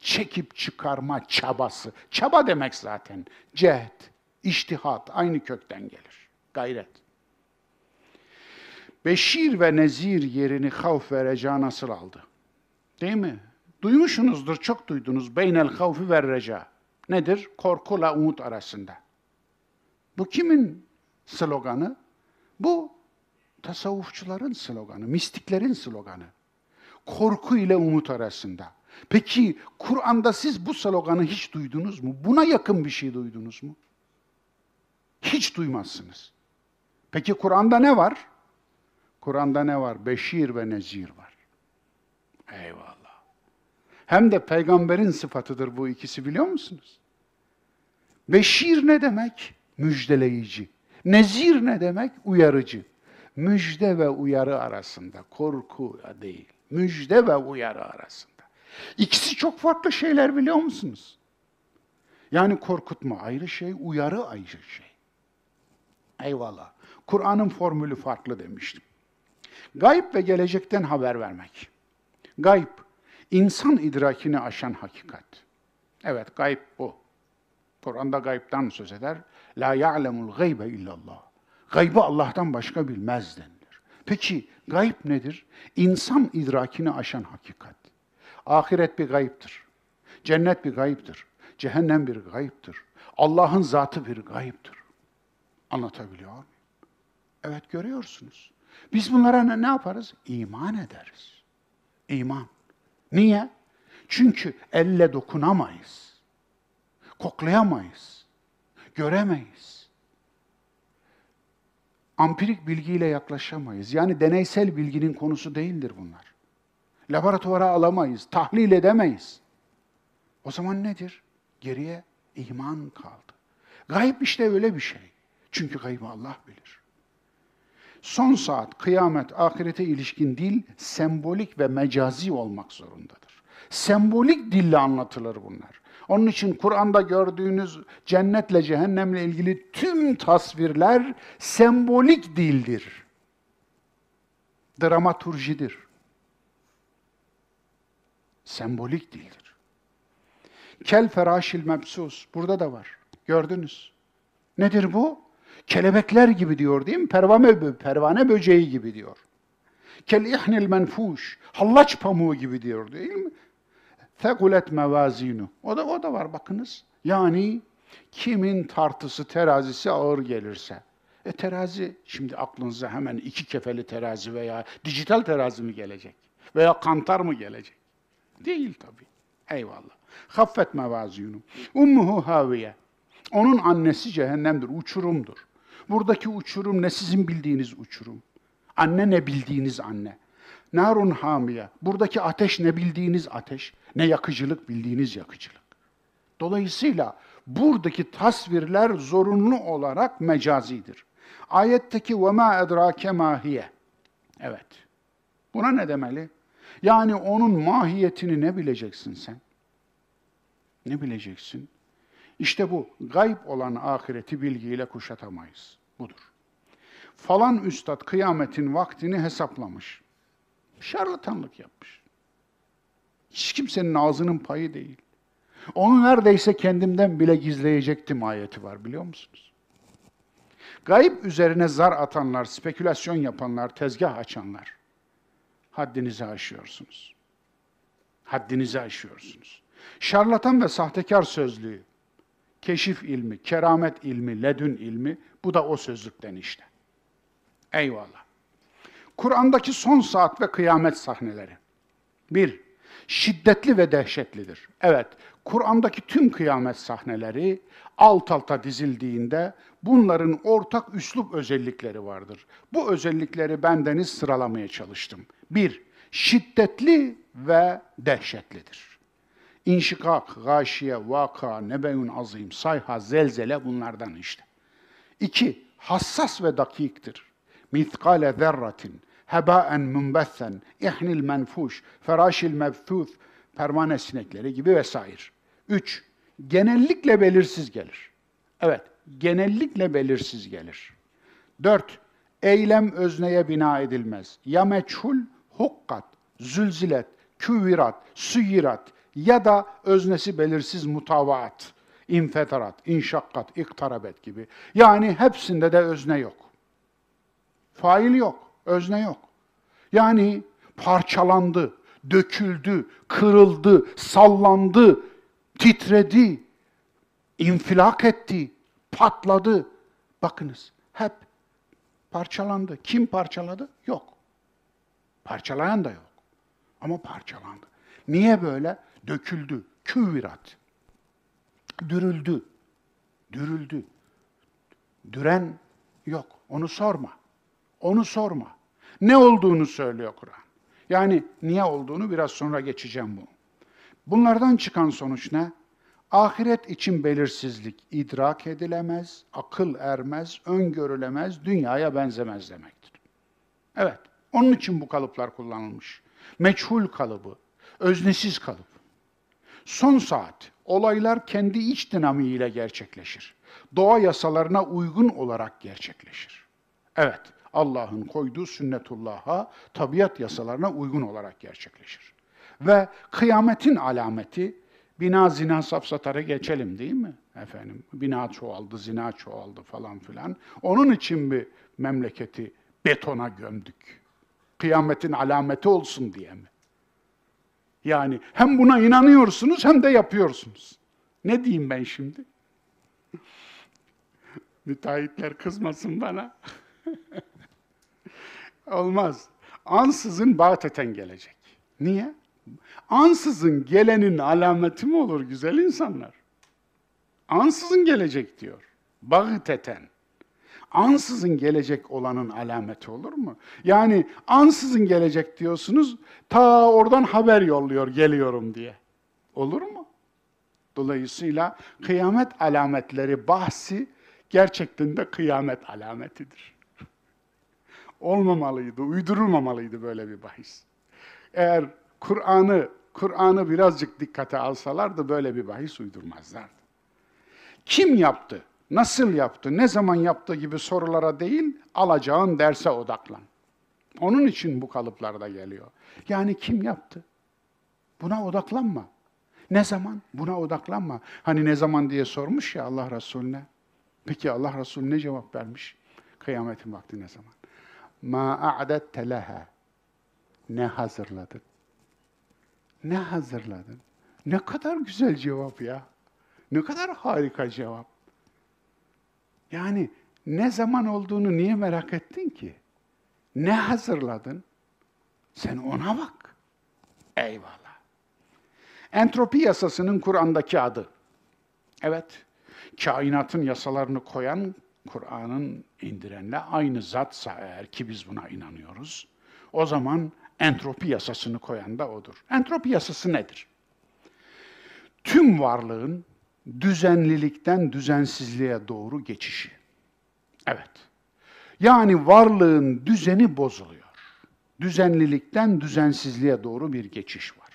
çekip çıkarma çabası. Çaba demek zaten. Cehd, iştihat aynı kökten gelir. Gayret. Beşir ve nezir yerini havf ve reca nasıl aldı? Değil mi? Duymuşsunuzdur, çok duydunuz. Beynel havfi ve reca. Nedir? Korkuyla umut arasında. Bu kimin sloganı? Bu tasavvufçuların sloganı, mistiklerin sloganı. Korku ile umut arasında. Peki Kur'an'da siz bu sloganı hiç duydunuz mu? Buna yakın bir şey duydunuz mu? Hiç duymazsınız. Peki Kur'an'da ne var? Kur'an'da ne var? Beşir ve nezir var. Eyvallah. Hem de peygamberin sıfatıdır bu ikisi biliyor musunuz? Beşir ne demek? Müjdeleyici. Nezir ne demek? Uyarıcı. Müjde ve uyarı arasında, korku değil. Müjde ve uyarı arasında. İkisi çok farklı şeyler biliyor musunuz? Yani korkutma ayrı şey, uyarı ayrı şey. Eyvallah. Kur'an'ın formülü farklı demiştim. Gayb ve gelecekten haber vermek. Gayb, insan idrakini aşan hakikat. Evet, gayb bu. Kur'an'da gaybdan söz eder. La ya'lemul gaybe illallah. Gaybı Allah'tan başka bilmez denilir. Peki gayb nedir? İnsan idrakini aşan hakikat. Ahiret bir gayiptir. Cennet bir gayiptir. Cehennem bir gayiptir. Allah'ın zatı bir gayiptir. Anlatabiliyor muyum? Evet görüyorsunuz. Biz bunlara ne, yaparız? İman ederiz. İman. Niye? Çünkü elle dokunamayız. Koklayamayız. Göremeyiz. Ampirik bilgiyle yaklaşamayız. Yani deneysel bilginin konusu değildir bunlar. Laboratuvara alamayız, tahlil edemeyiz. O zaman nedir? Geriye iman kaldı. Gayb işte öyle bir şey. Çünkü gaybı Allah bilir. Son saat, kıyamet, ahirete ilişkin dil sembolik ve mecazi olmak zorundadır. Sembolik dille anlatılır bunlar. Onun için Kur'an'da gördüğünüz cennetle cehennemle ilgili tüm tasvirler sembolik dildir. Dramaturjidir. Sembolik dildir. Kel feraşil mebsus. Burada da var. Gördünüz. Nedir bu? Kelebekler gibi diyor değil mi? Pervane, pervane böceği gibi diyor. Kel ihnil menfuş. Hallaç pamuğu gibi diyor değil mi? Fekulet mevazinu. O da o da var bakınız. Yani kimin tartısı terazisi ağır gelirse. E terazi şimdi aklınıza hemen iki kefeli terazi veya dijital terazi mi gelecek? Veya kantar mı gelecek? Değil tabi. Eyvallah. Haffet mevazinu. Ummuhu haviye. Onun annesi cehennemdir, uçurumdur. Buradaki uçurum ne sizin bildiğiniz uçurum. Anne ne bildiğiniz anne. Narun hamiye. Buradaki ateş ne bildiğiniz ateş, ne yakıcılık bildiğiniz yakıcılık. Dolayısıyla buradaki tasvirler zorunlu olarak mecazidir. Ayetteki ve ma edrake mahiye. Evet. Buna ne demeli? Yani onun mahiyetini ne bileceksin sen? Ne bileceksin? İşte bu gayb olan ahireti bilgiyle kuşatamayız. Budur. Falan üstad kıyametin vaktini hesaplamış. Şarlatanlık yapmış. Hiç kimsenin ağzının payı değil. Onu neredeyse kendimden bile gizleyecektim ayeti var biliyor musunuz? Gayb üzerine zar atanlar, spekülasyon yapanlar, tezgah açanlar haddinizi aşıyorsunuz. Haddinizi aşıyorsunuz. Şarlatan ve sahtekar sözlüğü, keşif ilmi, keramet ilmi, ledün ilmi bu da o sözlükten işte. Eyvallah. Kur'an'daki son saat ve kıyamet sahneleri. Bir, şiddetli ve dehşetlidir. Evet, Kur'an'daki tüm kıyamet sahneleri alt alta dizildiğinde bunların ortak üslup özellikleri vardır. Bu özellikleri bendeniz sıralamaya çalıştım. Bir, şiddetli ve dehşetlidir. İnşikak, gâşiye, vaka, nebeun azim, sayha, zelzele bunlardan işte. İki, hassas ve dakiktir. Mithkale zerratin, hebaen münbessen, ihnil menfuş, feraşil mebthûth, pervane sinekleri gibi vesaire. Üç, genellikle belirsiz gelir. Evet, genellikle belirsiz gelir. Dört, eylem özneye bina edilmez. Ya meçhul, hukkat, zülzilet, küvirat, süyirat ya da öznesi belirsiz mutavaat, infetarat, inşakkat, iktarabet gibi. Yani hepsinde de özne yok. Fail yok, özne yok. Yani parçalandı, döküldü, kırıldı, sallandı, titredi, infilak etti, patladı. Bakınız hep parçalandı. Kim parçaladı? Yok. Parçalayan da yok. Ama parçalandı. Niye böyle? Döküldü. Küvirat. Dürüldü. Dürüldü. Düren yok. Onu sorma. Onu sorma. Ne olduğunu söylüyor Kur'an. Yani niye olduğunu biraz sonra geçeceğim bu. Bunlardan çıkan sonuç ne? Ahiret için belirsizlik idrak edilemez, akıl ermez, öngörülemez, dünyaya benzemez demektir. Evet, onun için bu kalıplar kullanılmış. Meçhul kalıbı, öznesiz kalıp. Son saat, olaylar kendi iç dinamiğiyle gerçekleşir. Doğa yasalarına uygun olarak gerçekleşir. Evet, Allah'ın koyduğu sünnetullah'a, tabiat yasalarına uygun olarak gerçekleşir. Ve kıyametin alameti, bina zina safsatara geçelim değil mi? Efendim, bina çoğaldı, zina çoğaldı falan filan. Onun için bir memleketi betona gömdük. Kıyametin alameti olsun diye mi? Yani hem buna inanıyorsunuz hem de yapıyorsunuz. Ne diyeyim ben şimdi? Müteahhitler kızmasın bana. Olmaz. Ansızın Bağteten gelecek. Niye? Ansızın gelenin alameti mi olur güzel insanlar? Ansızın gelecek diyor. Bağteten. Ansızın gelecek olanın alameti olur mu? Yani ansızın gelecek diyorsunuz, ta oradan haber yolluyor, geliyorum diye. Olur mu? Dolayısıyla kıyamet alametleri bahsi gerçekten de kıyamet alametidir. Olmamalıydı, uydurulmamalıydı böyle bir bahis. Eğer Kur'an'ı Kur'an'ı birazcık dikkate alsalardı böyle bir bahis uydurmazlardı. Kim yaptı? Nasıl yaptı? Ne zaman yaptı gibi sorulara değil, alacağın derse odaklan. Onun için bu kalıplarda geliyor. Yani kim yaptı? Buna odaklanma. Ne zaman? Buna odaklanma. Hani ne zaman diye sormuş ya Allah Resulüne. Peki Allah Resulü ne cevap vermiş? Kıyametin vakti ne zaman? Ma a'dette leha. Ne hazırladın? Ne hazırladın? Ne kadar güzel cevap ya. Ne kadar harika cevap. Yani ne zaman olduğunu niye merak ettin ki? Ne hazırladın? Sen ona bak. Eyvallah. Entropi yasasının Kur'an'daki adı. Evet, kainatın yasalarını koyan Kur'an'ın indirenle aynı zatsa eğer ki biz buna inanıyoruz, o zaman entropi yasasını koyan da odur. Entropi yasası nedir? Tüm varlığın düzenlilikten düzensizliğe doğru geçişi. Evet. Yani varlığın düzeni bozuluyor. Düzenlilikten düzensizliğe doğru bir geçiş var.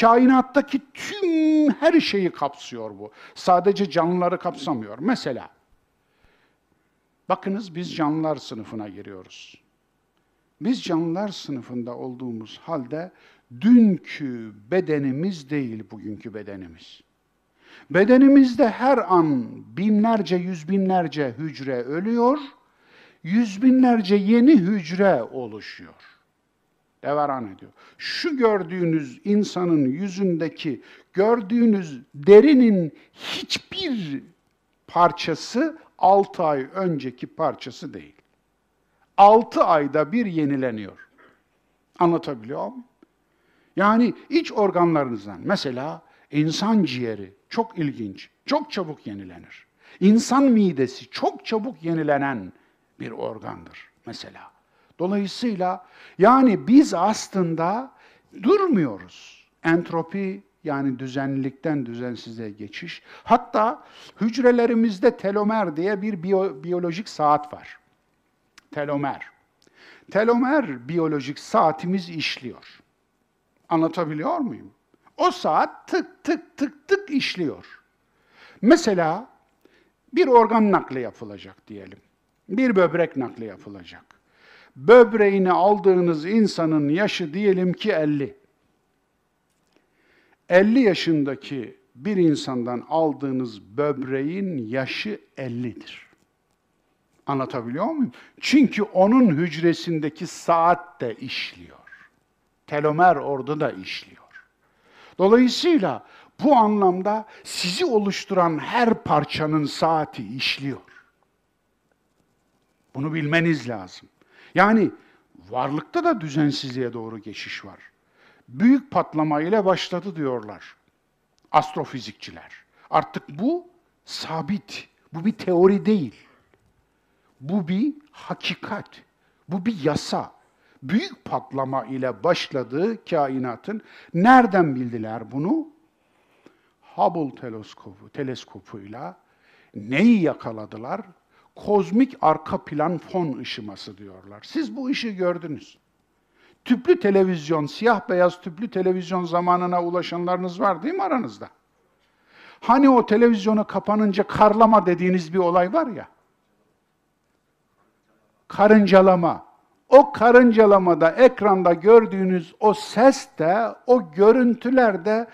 Kainattaki tüm her şeyi kapsıyor bu. Sadece canlıları kapsamıyor. Mesela, bakınız biz canlılar sınıfına giriyoruz. Biz canlılar sınıfında olduğumuz halde dünkü bedenimiz değil bugünkü bedenimiz. Bedenimizde her an binlerce, yüz binlerce hücre ölüyor, yüz binlerce yeni hücre oluşuyor. Devaran ediyor. Şu gördüğünüz insanın yüzündeki, gördüğünüz derinin hiçbir parçası altı ay önceki parçası değil. Altı ayda bir yenileniyor. Anlatabiliyor muyum? Yani iç organlarınızdan mesela insan ciğeri çok ilginç, çok çabuk yenilenir. İnsan midesi çok çabuk yenilenen bir organdır mesela. Dolayısıyla yani biz aslında durmuyoruz. Entropi yani düzenlilikten düzensizliğe geçiş. Hatta hücrelerimizde telomer diye bir biyo, biyolojik saat var. Telomer. Telomer biyolojik saatimiz işliyor. Anlatabiliyor muyum? O saat tık tık tık tık işliyor. Mesela bir organ nakli yapılacak diyelim. Bir böbrek nakli yapılacak. Böbreğini aldığınız insanın yaşı diyelim ki 50. 50 yaşındaki bir insandan aldığınız böbreğin yaşı 50'dir. Anlatabiliyor muyum? Çünkü onun hücresindeki saat de işliyor. Telomer orada da işliyor. Dolayısıyla bu anlamda sizi oluşturan her parçanın saati işliyor. Bunu bilmeniz lazım. Yani varlıkta da düzensizliğe doğru geçiş var. Büyük patlama ile başladı diyorlar astrofizikçiler. Artık bu sabit, bu bir teori değil. Bu bir hakikat, bu bir yasa büyük patlama ile başladığı kainatın nereden bildiler bunu? Hubble teleskopu, teleskopuyla neyi yakaladılar? Kozmik arka plan fon ışıması diyorlar. Siz bu ışığı gördünüz. Tüplü televizyon, siyah beyaz tüplü televizyon zamanına ulaşanlarınız var değil mi aranızda? Hani o televizyonu kapanınca karlama dediğiniz bir olay var ya. Karıncalama. O karıncalamada ekranda gördüğünüz o ses de, o görüntüler de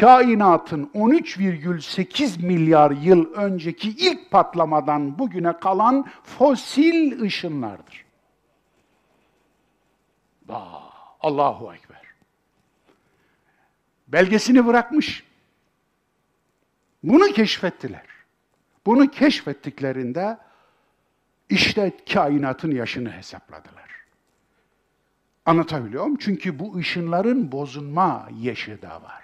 kainatın 13,8 milyar yıl önceki ilk patlamadan bugüne kalan fosil ışınlardır. Bah, Allahu Ekber. Belgesini bırakmış. Bunu keşfettiler. Bunu keşfettiklerinde işte kainatın yaşını hesapladılar. Anlatabiliyor muyum? Çünkü bu ışınların bozulma yaşı da var.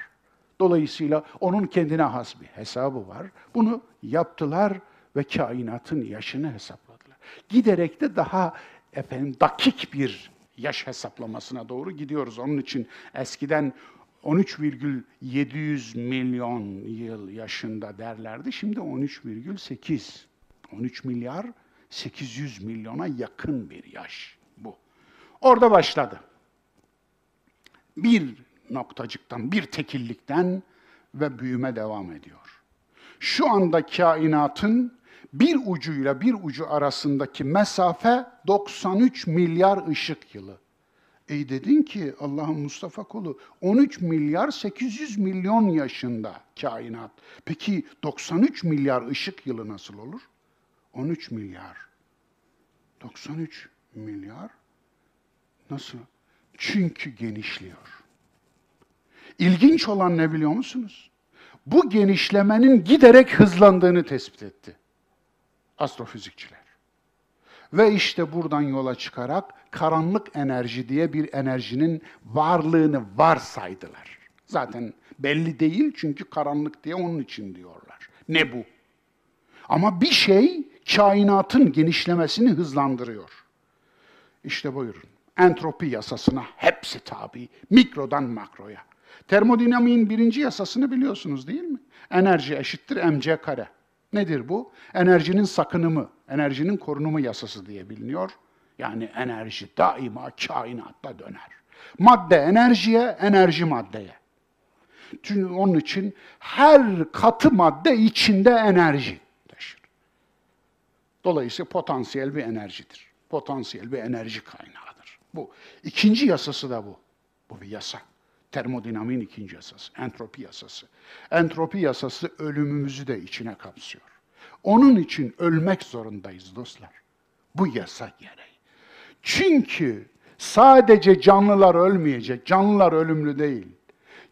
Dolayısıyla onun kendine has bir hesabı var. Bunu yaptılar ve kainatın yaşını hesapladılar. Giderek de daha efendim dakik bir yaş hesaplamasına doğru gidiyoruz. Onun için eskiden 13,700 milyon yıl yaşında derlerdi. Şimdi 13,8. 13 milyar 800 milyona yakın bir yaş bu. Orada başladı. Bir noktacıktan, bir tekillikten ve büyüme devam ediyor. Şu anda kainatın bir ucuyla bir ucu arasındaki mesafe 93 milyar ışık yılı. Ey dedin ki Allah'ın Mustafa kulu 13 milyar 800 milyon yaşında kainat. Peki 93 milyar ışık yılı nasıl olur? 13 milyar. 93 milyar. Nasıl? Çünkü genişliyor. İlginç olan ne biliyor musunuz? Bu genişlemenin giderek hızlandığını tespit etti astrofizikçiler. Ve işte buradan yola çıkarak karanlık enerji diye bir enerjinin varlığını varsaydılar. Zaten belli değil çünkü karanlık diye onun için diyorlar. Ne bu? Ama bir şey kainatın genişlemesini hızlandırıyor. İşte buyurun. Entropi yasasına hepsi tabi. Mikrodan makroya. Termodinamiğin birinci yasasını biliyorsunuz değil mi? Enerji eşittir mc kare. Nedir bu? Enerjinin sakınımı, enerjinin korunumu yasası diye biliniyor. Yani enerji daima kainatta döner. Madde enerjiye, enerji maddeye. Çünkü onun için her katı madde içinde enerji. Dolayısıyla potansiyel bir enerjidir. Potansiyel bir enerji kaynağıdır. Bu. İkinci yasası da bu. Bu bir yasa. Termodinamiğin ikinci yasası, entropi yasası. Entropi yasası ölümümüzü de içine kapsıyor. Onun için ölmek zorundayız dostlar. Bu yasa gereği. Çünkü sadece canlılar ölmeyecek, canlılar ölümlü değil.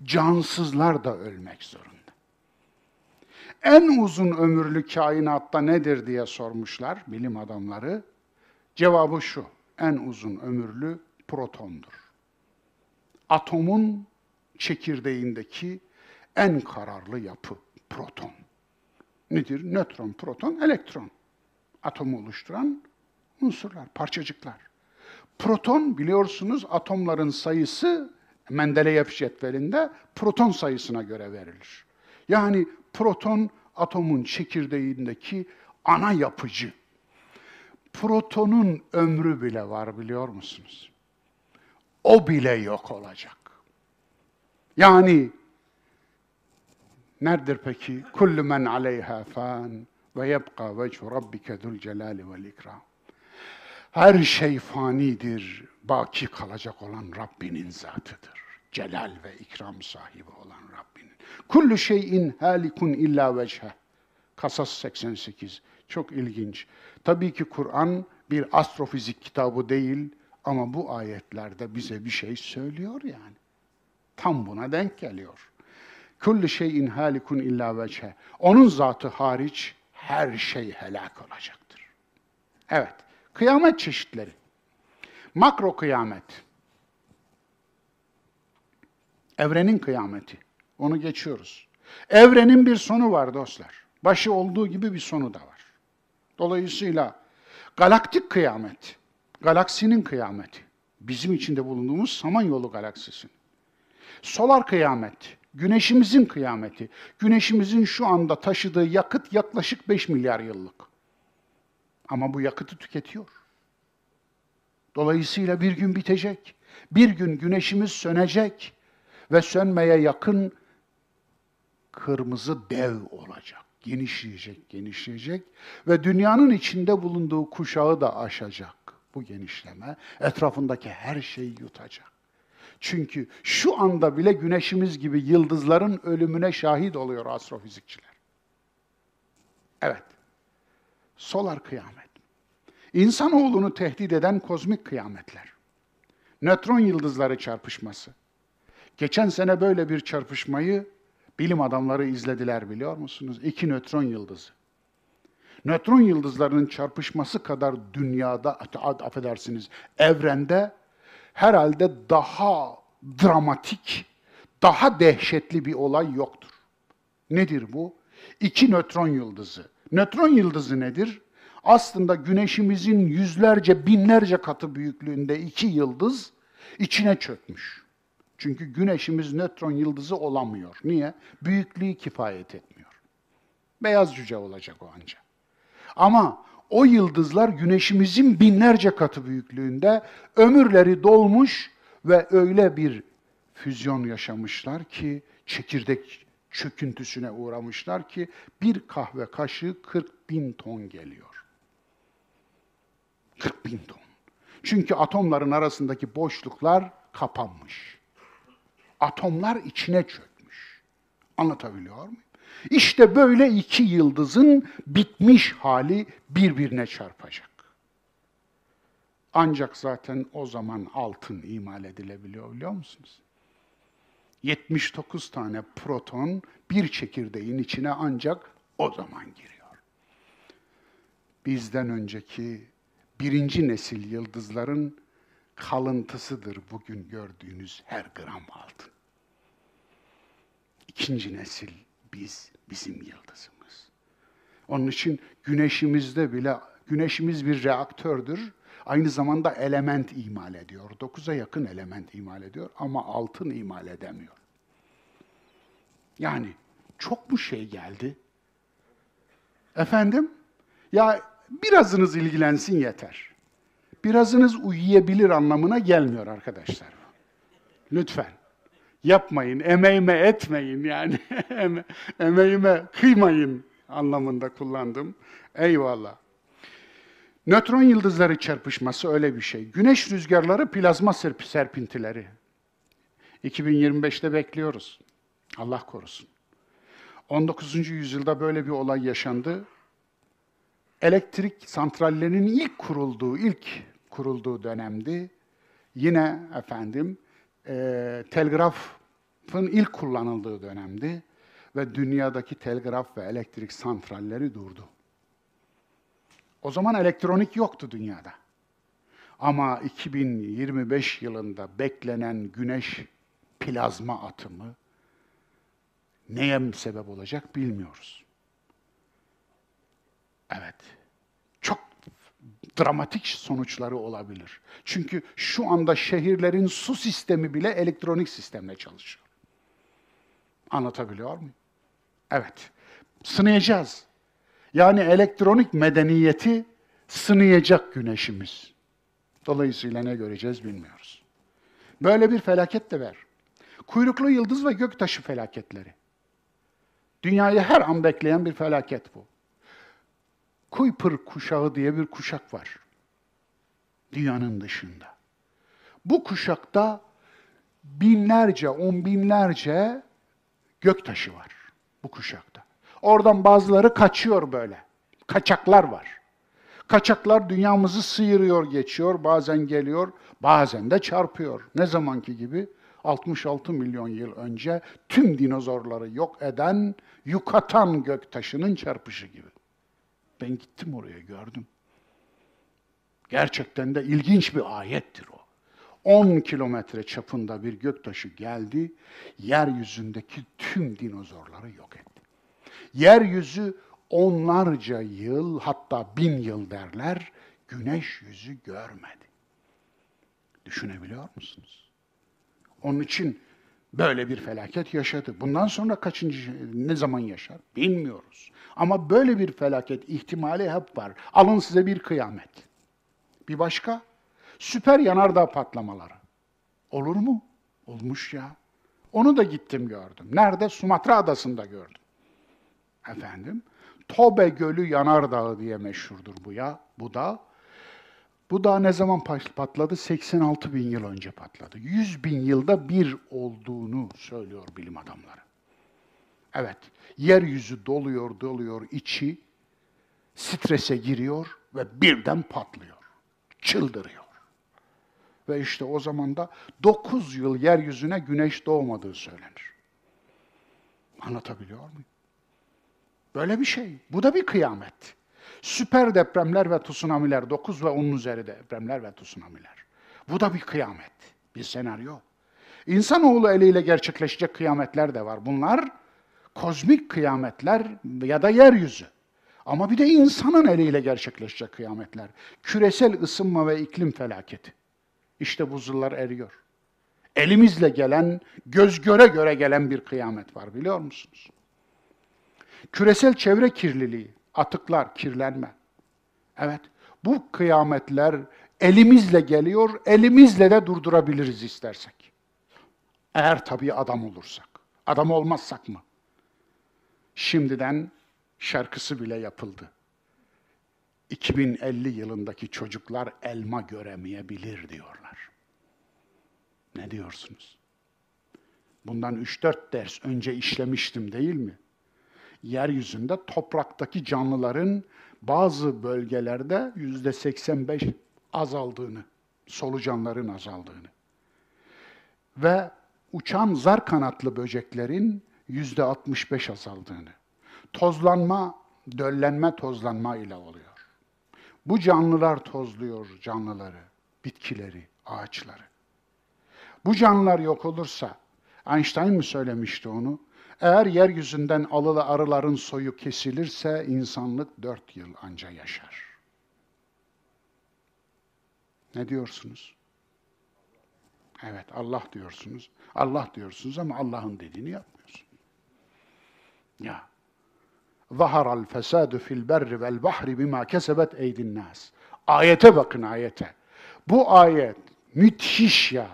Cansızlar da ölmek zorunda. En uzun ömürlü kainatta nedir diye sormuşlar bilim adamları. Cevabı şu, en uzun ömürlü protondur. Atomun çekirdeğindeki en kararlı yapı proton. Nedir? Nötron, proton, elektron. Atomu oluşturan unsurlar, parçacıklar. Proton biliyorsunuz atomların sayısı Mendeleyev cetvelinde proton sayısına göre verilir. Yani proton atomun çekirdeğindeki ana yapıcı. Protonun ömrü bile var biliyor musunuz? O bile yok olacak. Yani nedir peki? Kullu men aleyha fan ve yebqa vechu rabbike zul celali vel ikram. Her şey fanidir, baki kalacak olan Rabbinin zatıdır. Celal ve ikram sahibi olan. Kullu şeyin halikun illa vechhe. Kasas 88. Çok ilginç. Tabii ki Kur'an bir astrofizik kitabı değil ama bu ayetlerde bize bir şey söylüyor yani. Tam buna denk geliyor. Kullu şeyin halikun illa vechhe. Onun zatı hariç her şey helak olacaktır. Evet, kıyamet çeşitleri. Makro kıyamet. Evrenin kıyameti. Onu geçiyoruz. Evrenin bir sonu var dostlar. Başı olduğu gibi bir sonu da var. Dolayısıyla galaktik kıyamet, galaksinin kıyameti, bizim içinde bulunduğumuz Samanyolu galaksisinin. Solar kıyamet, Güneşimizin kıyameti. Güneşimizin şu anda taşıdığı yakıt yaklaşık 5 milyar yıllık. Ama bu yakıtı tüketiyor. Dolayısıyla bir gün bitecek. Bir gün güneşimiz sönecek ve sönmeye yakın kırmızı dev olacak. Genişleyecek, genişleyecek ve dünyanın içinde bulunduğu kuşağı da aşacak bu genişleme. Etrafındaki her şeyi yutacak. Çünkü şu anda bile güneşimiz gibi yıldızların ölümüne şahit oluyor astrofizikçiler. Evet. Solar kıyamet. İnsanoğlunu tehdit eden kozmik kıyametler. Nötron yıldızları çarpışması. Geçen sene böyle bir çarpışmayı bilim adamları izlediler biliyor musunuz? İki nötron yıldızı. Nötron yıldızlarının çarpışması kadar dünyada, affedersiniz, evrende herhalde daha dramatik, daha dehşetli bir olay yoktur. Nedir bu? İki nötron yıldızı. Nötron yıldızı nedir? Aslında güneşimizin yüzlerce, binlerce katı büyüklüğünde iki yıldız içine çökmüş. Çünkü güneşimiz nötron yıldızı olamıyor. Niye? Büyüklüğü kifayet etmiyor. Beyaz cüce olacak o ancak. Ama o yıldızlar güneşimizin binlerce katı büyüklüğünde ömürleri dolmuş ve öyle bir füzyon yaşamışlar ki çekirdek çöküntüsüne uğramışlar ki bir kahve kaşığı 40 bin ton geliyor. 40 bin ton. Çünkü atomların arasındaki boşluklar kapanmış. Atomlar içine çökmüş. Anlatabiliyor muyum? İşte böyle iki yıldızın bitmiş hali birbirine çarpacak. Ancak zaten o zaman altın imal edilebiliyor biliyor musunuz? 79 tane proton bir çekirdeğin içine ancak o zaman giriyor. Bizden önceki birinci nesil yıldızların kalıntısıdır bugün gördüğünüz her gram altın. İkinci nesil biz, bizim yıldızımız. Onun için güneşimizde bile, güneşimiz bir reaktördür. Aynı zamanda element imal ediyor. Dokuza yakın element imal ediyor ama altın imal edemiyor. Yani çok mu şey geldi? Efendim? Ya birazınız ilgilensin yeter. Birazınız uyuyabilir anlamına gelmiyor arkadaşlar. Lütfen. Yapmayın, emeğime etmeyin yani. emeğime kıymayın anlamında kullandım. Eyvallah. Nötron yıldızları çarpışması öyle bir şey. Güneş rüzgarları plazma serpintileri. 2025'te bekliyoruz. Allah korusun. 19. yüzyılda böyle bir olay yaşandı. Elektrik santrallerinin ilk kurulduğu, ilk kurulduğu dönemdi. Yine efendim e, telgrafın ilk kullanıldığı dönemdi ve dünyadaki telgraf ve elektrik santralleri durdu. O zaman elektronik yoktu dünyada. Ama 2025 yılında beklenen güneş plazma atımı neye sebep olacak bilmiyoruz. Evet. Dramatik sonuçları olabilir. Çünkü şu anda şehirlerin su sistemi bile elektronik sistemle çalışıyor. Anlatabiliyor muyum? Evet. Sınayacağız. Yani elektronik medeniyeti sınayacak güneşimiz. Dolayısıyla ne göreceğiz bilmiyoruz. Böyle bir felaket de var. Kuyruklu yıldız ve göktaşı felaketleri. Dünyayı her an bekleyen bir felaket bu. Kuiper kuşağı diye bir kuşak var. Dünyanın dışında. Bu kuşakta binlerce, on binlerce göktaşı var bu kuşakta. Oradan bazıları kaçıyor böyle. Kaçaklar var. Kaçaklar dünyamızı sıyırıyor, geçiyor, bazen geliyor, bazen de çarpıyor. Ne zamanki gibi 66 milyon yıl önce tüm dinozorları yok eden Yucatan göktaşının çarpışı gibi. Ben gittim oraya gördüm. Gerçekten de ilginç bir ayettir o. 10 kilometre çapında bir göktaşı geldi, yeryüzündeki tüm dinozorları yok etti. Yeryüzü onlarca yıl, hatta bin yıl derler, güneş yüzü görmedi. Düşünebiliyor musunuz? Onun için Böyle bir felaket yaşadı. Bundan sonra kaçıncı, ne zaman yaşar bilmiyoruz. Ama böyle bir felaket ihtimali hep var. Alın size bir kıyamet. Bir başka, süper yanardağ patlamaları. Olur mu? Olmuş ya. Onu da gittim gördüm. Nerede? Sumatra adasında gördüm. Efendim, Tobe Gölü Yanardağı diye meşhurdur bu ya. Bu da bu da ne zaman patladı? 86 bin yıl önce patladı. 100 bin yılda bir olduğunu söylüyor bilim adamları. Evet, yeryüzü doluyor, doluyor, içi strese giriyor ve birden patlıyor. Çıldırıyor. Ve işte o zaman da 9 yıl yeryüzüne güneş doğmadığı söylenir. Anlatabiliyor muyum? Böyle bir şey. Bu da bir kıyamet. Süper depremler ve tsunamiler, 9 ve 10 üzeri depremler ve tsunamiler. Bu da bir kıyamet, bir senaryo. İnsanoğlu eliyle gerçekleşecek kıyametler de var. Bunlar kozmik kıyametler ya da yeryüzü. Ama bir de insanın eliyle gerçekleşecek kıyametler. Küresel ısınma ve iklim felaketi. İşte buzullar eriyor. Elimizle gelen, göz göre göre gelen bir kıyamet var biliyor musunuz? Küresel çevre kirliliği, atıklar, kirlenme. Evet, bu kıyametler elimizle geliyor, elimizle de durdurabiliriz istersek. Eğer tabii adam olursak. Adam olmazsak mı? Şimdiden şarkısı bile yapıldı. 2050 yılındaki çocuklar elma göremeyebilir diyorlar. Ne diyorsunuz? Bundan 3-4 ders önce işlemiştim değil mi? Yeryüzünde topraktaki canlıların bazı bölgelerde yüzde 85 azaldığını, solucanların azaldığını ve uçan zar kanatlı böceklerin yüzde 65 azaldığını, tozlanma, döllenme tozlanma ile oluyor. Bu canlılar tozluyor canlıları, bitkileri, ağaçları. Bu canlılar yok olursa, Einstein mi söylemişti onu? Eğer yeryüzünden alılı arıların soyu kesilirse insanlık dört yıl anca yaşar. Ne diyorsunuz? Evet Allah diyorsunuz. Allah diyorsunuz ama Allah'ın dediğini yapmıyorsunuz. Ya. Zaharal fesadu fil berri vel bahri bima kesebet eydin nas. Ayete bakın ayete. Bu ayet müthiş ya.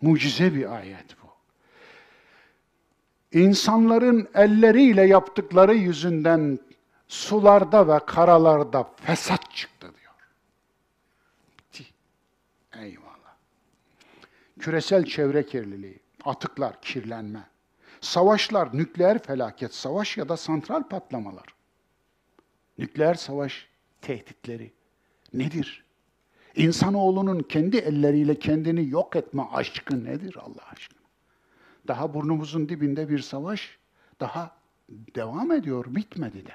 Mucize bir ayet bu insanların elleriyle yaptıkları yüzünden sularda ve karalarda fesat çıktı diyor. Eyvallah. Küresel çevre kirliliği, atıklar, kirlenme, savaşlar, nükleer felaket, savaş ya da santral patlamalar. Nükleer savaş tehditleri nedir? İnsanoğlunun kendi elleriyle kendini yok etme aşkı nedir Allah aşkına? Daha burnumuzun dibinde bir savaş daha devam ediyor, bitmedi de.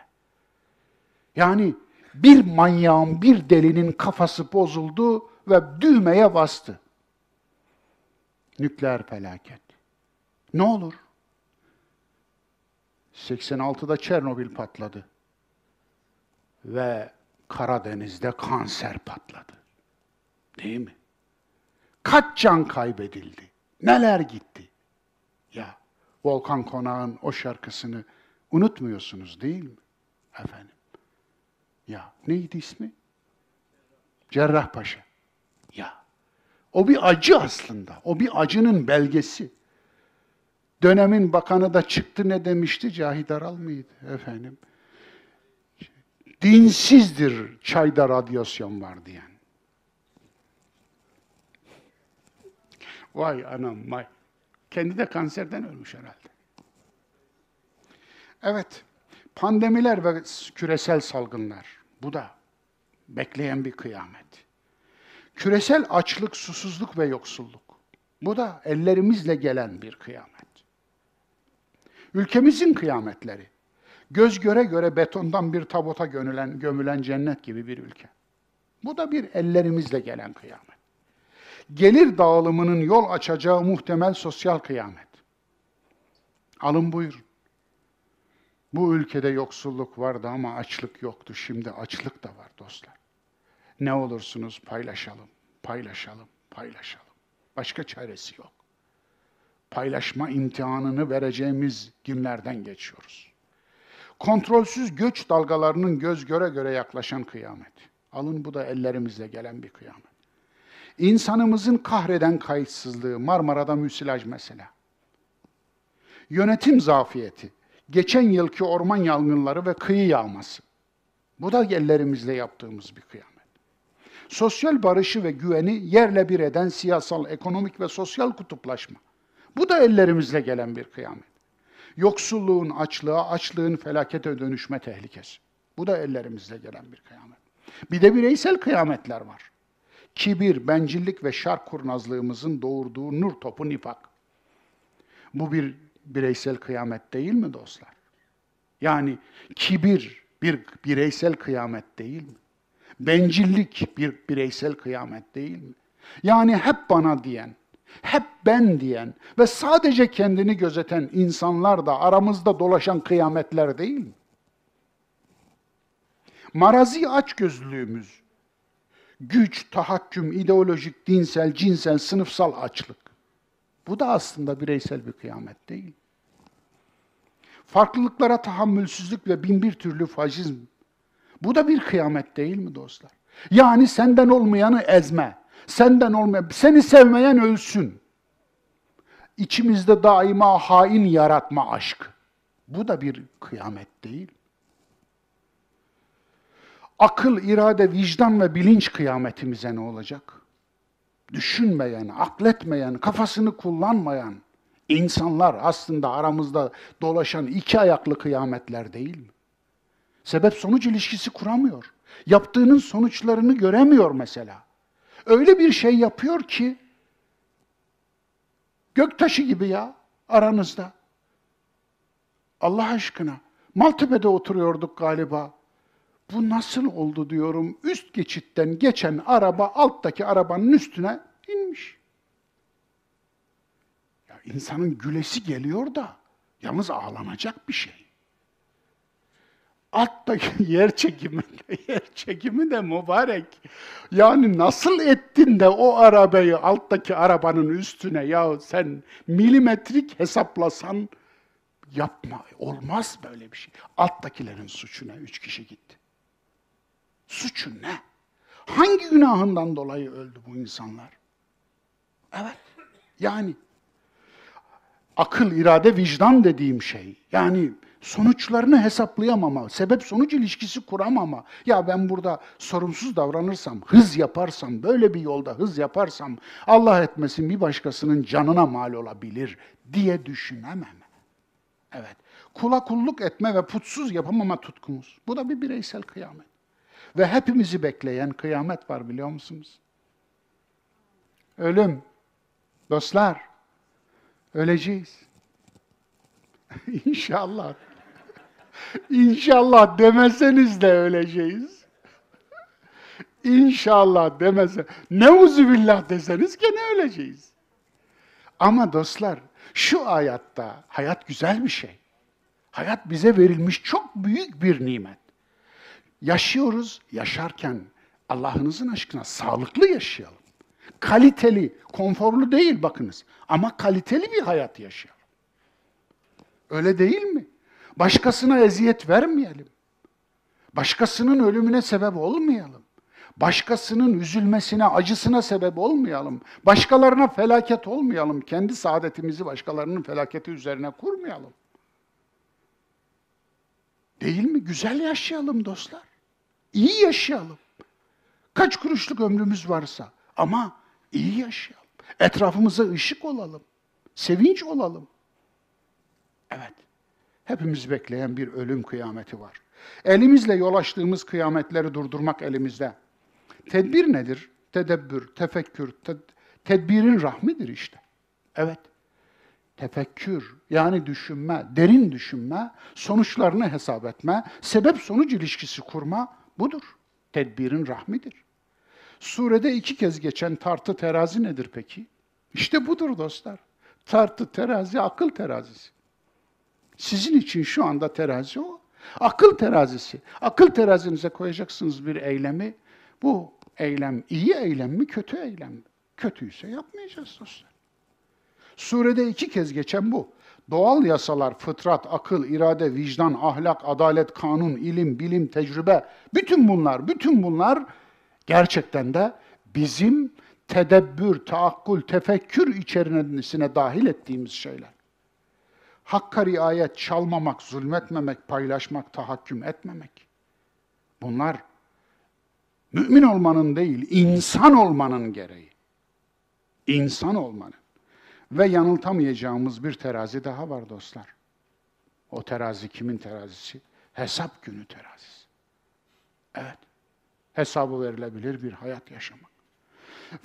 Yani bir manyağın, bir delinin kafası bozuldu ve düğmeye bastı. Nükleer felaket. Ne olur? 86'da Çernobil patladı. Ve Karadeniz'de kanser patladı. Değil mi? Kaç can kaybedildi? Neler gitti? Volkan Konağ'ın o şarkısını unutmuyorsunuz değil mi? Efendim. Ya neydi ismi? Cerrahpaşa. Ya. O bir acı aslında. O bir acının belgesi. Dönemin bakanı da çıktı ne demişti? Cahit Aral mıydı efendim? Dinsizdir çayda radyasyon var diyen. Vay anam vay. Kendi de kanserden ölmüş herhalde. Evet, pandemiler ve küresel salgınlar. Bu da bekleyen bir kıyamet. Küresel açlık, susuzluk ve yoksulluk. Bu da ellerimizle gelen bir kıyamet. Ülkemizin kıyametleri. Göz göre göre betondan bir tabota gömülen, gömülen cennet gibi bir ülke. Bu da bir ellerimizle gelen kıyamet gelir dağılımının yol açacağı muhtemel sosyal kıyamet. Alın buyurun. Bu ülkede yoksulluk vardı ama açlık yoktu. Şimdi açlık da var dostlar. Ne olursunuz paylaşalım, paylaşalım, paylaşalım. Başka çaresi yok. paylaşma imtihanını vereceğimiz günlerden geçiyoruz. Kontrolsüz göç dalgalarının göz göre göre yaklaşan kıyamet. Alın bu da ellerimizle gelen bir kıyamet. İnsanımızın kahreden kayıtsızlığı, Marmara'da müsilaj mesela. Yönetim zafiyeti, geçen yılki orman yangınları ve kıyı yağması. Bu da ellerimizle yaptığımız bir kıyamet. Sosyal barışı ve güveni yerle bir eden siyasal, ekonomik ve sosyal kutuplaşma. Bu da ellerimizle gelen bir kıyamet. Yoksulluğun açlığa, açlığın felakete dönüşme tehlikesi. Bu da ellerimizle gelen bir kıyamet. Bir de bireysel kıyametler var. Kibir, bencillik ve şark kurnazlığımızın doğurduğu nur topu nifak. Bu bir bireysel kıyamet değil mi dostlar? Yani kibir bir bireysel kıyamet değil mi? Bencillik bir bireysel kıyamet değil mi? Yani hep bana diyen, hep ben diyen ve sadece kendini gözeten insanlar da aramızda dolaşan kıyametler değil mi? Marazi açgözlülüğümüz, güç, tahakküm, ideolojik, dinsel, cinsel, sınıfsal açlık. Bu da aslında bireysel bir kıyamet değil. Farklılıklara tahammülsüzlük ve bin bir türlü faşizm. Bu da bir kıyamet değil mi dostlar? Yani senden olmayanı ezme. Senden olmayan, seni sevmeyen ölsün. İçimizde daima hain yaratma aşkı. Bu da bir kıyamet değil. Akıl, irade, vicdan ve bilinç kıyametimize ne olacak? Düşünmeyen, akletmeyen, kafasını kullanmayan insanlar aslında aramızda dolaşan iki ayaklı kıyametler değil mi? Sebep sonuç ilişkisi kuramıyor. Yaptığının sonuçlarını göremiyor mesela. Öyle bir şey yapıyor ki göktaşı gibi ya aranızda. Allah aşkına Maltepe'de oturuyorduk galiba. Bu nasıl oldu diyorum. Üst geçitten geçen araba alttaki arabanın üstüne inmiş. Ya insanın gülesi geliyor da yalnız ağlanacak bir şey. Alttaki yer çekimi, yer çekimi de mübarek. Yani nasıl ettin de o arabayı alttaki arabanın üstüne ya sen milimetrik hesaplasan yapma. Olmaz böyle bir şey. Alttakilerin suçuna üç kişi gitti. Suçu ne? Hangi günahından dolayı öldü bu insanlar? Evet. Yani akıl, irade, vicdan dediğim şey. Yani sonuçlarını hesaplayamama, sebep sonuç ilişkisi kuramama. Ya ben burada sorumsuz davranırsam, hız yaparsam, böyle bir yolda hız yaparsam Allah etmesin bir başkasının canına mal olabilir diye düşünemem. Evet. Kula kulluk etme ve putsuz yapamama tutkumuz. Bu da bir bireysel kıyamet. Ve hepimizi bekleyen kıyamet var biliyor musunuz? Ölüm. Dostlar, öleceğiz. İnşallah. İnşallah demeseniz de öleceğiz. İnşallah demese, ne billah deseniz gene öleceğiz. Ama dostlar, şu hayatta, hayat güzel bir şey. Hayat bize verilmiş çok büyük bir nimet. Yaşıyoruz, yaşarken Allah'ınızın aşkına sağlıklı yaşayalım. Kaliteli, konforlu değil bakınız ama kaliteli bir hayat yaşayalım. Öyle değil mi? Başkasına eziyet vermeyelim. Başkasının ölümüne sebep olmayalım. Başkasının üzülmesine, acısına sebep olmayalım. Başkalarına felaket olmayalım. Kendi saadetimizi başkalarının felaketi üzerine kurmayalım. Değil mi? Güzel yaşayalım dostlar. İyi yaşayalım. Kaç kuruşluk ömrümüz varsa ama iyi yaşayalım. Etrafımıza ışık olalım. Sevinç olalım. Evet. Hepimiz bekleyen bir ölüm kıyameti var. Elimizle yol açtığımız kıyametleri durdurmak elimizde. Tedbir nedir? Tedebbür, tefekkür, te tedbirin rahmidir işte. Evet. Tefekkür, yani düşünme, derin düşünme, sonuçlarını hesap etme, sebep-sonuç ilişkisi kurma budur. Tedbirin rahmidir. Surede iki kez geçen tartı terazi nedir peki? İşte budur dostlar. Tartı terazi, akıl terazisi. Sizin için şu anda terazi o. Akıl terazisi. Akıl terazinize koyacaksınız bir eylemi. Bu eylem iyi eylem mi, kötü eylem mi? Kötüyse yapmayacağız dostlar. Surede iki kez geçen bu. Doğal yasalar, fıtrat, akıl, irade, vicdan, ahlak, adalet, kanun, ilim, bilim, tecrübe, bütün bunlar, bütün bunlar gerçekten de bizim tedebbür, taakkul, tefekkür içerisine dahil ettiğimiz şeyler. Hakka riayet, çalmamak, zulmetmemek, paylaşmak, tahakküm etmemek. Bunlar mümin olmanın değil, insan olmanın gereği. İnsan olmanın ve yanıltamayacağımız bir terazi daha var dostlar. O terazi kimin terazisi? Hesap günü terazisi. Evet. Hesabı verilebilir bir hayat yaşamak.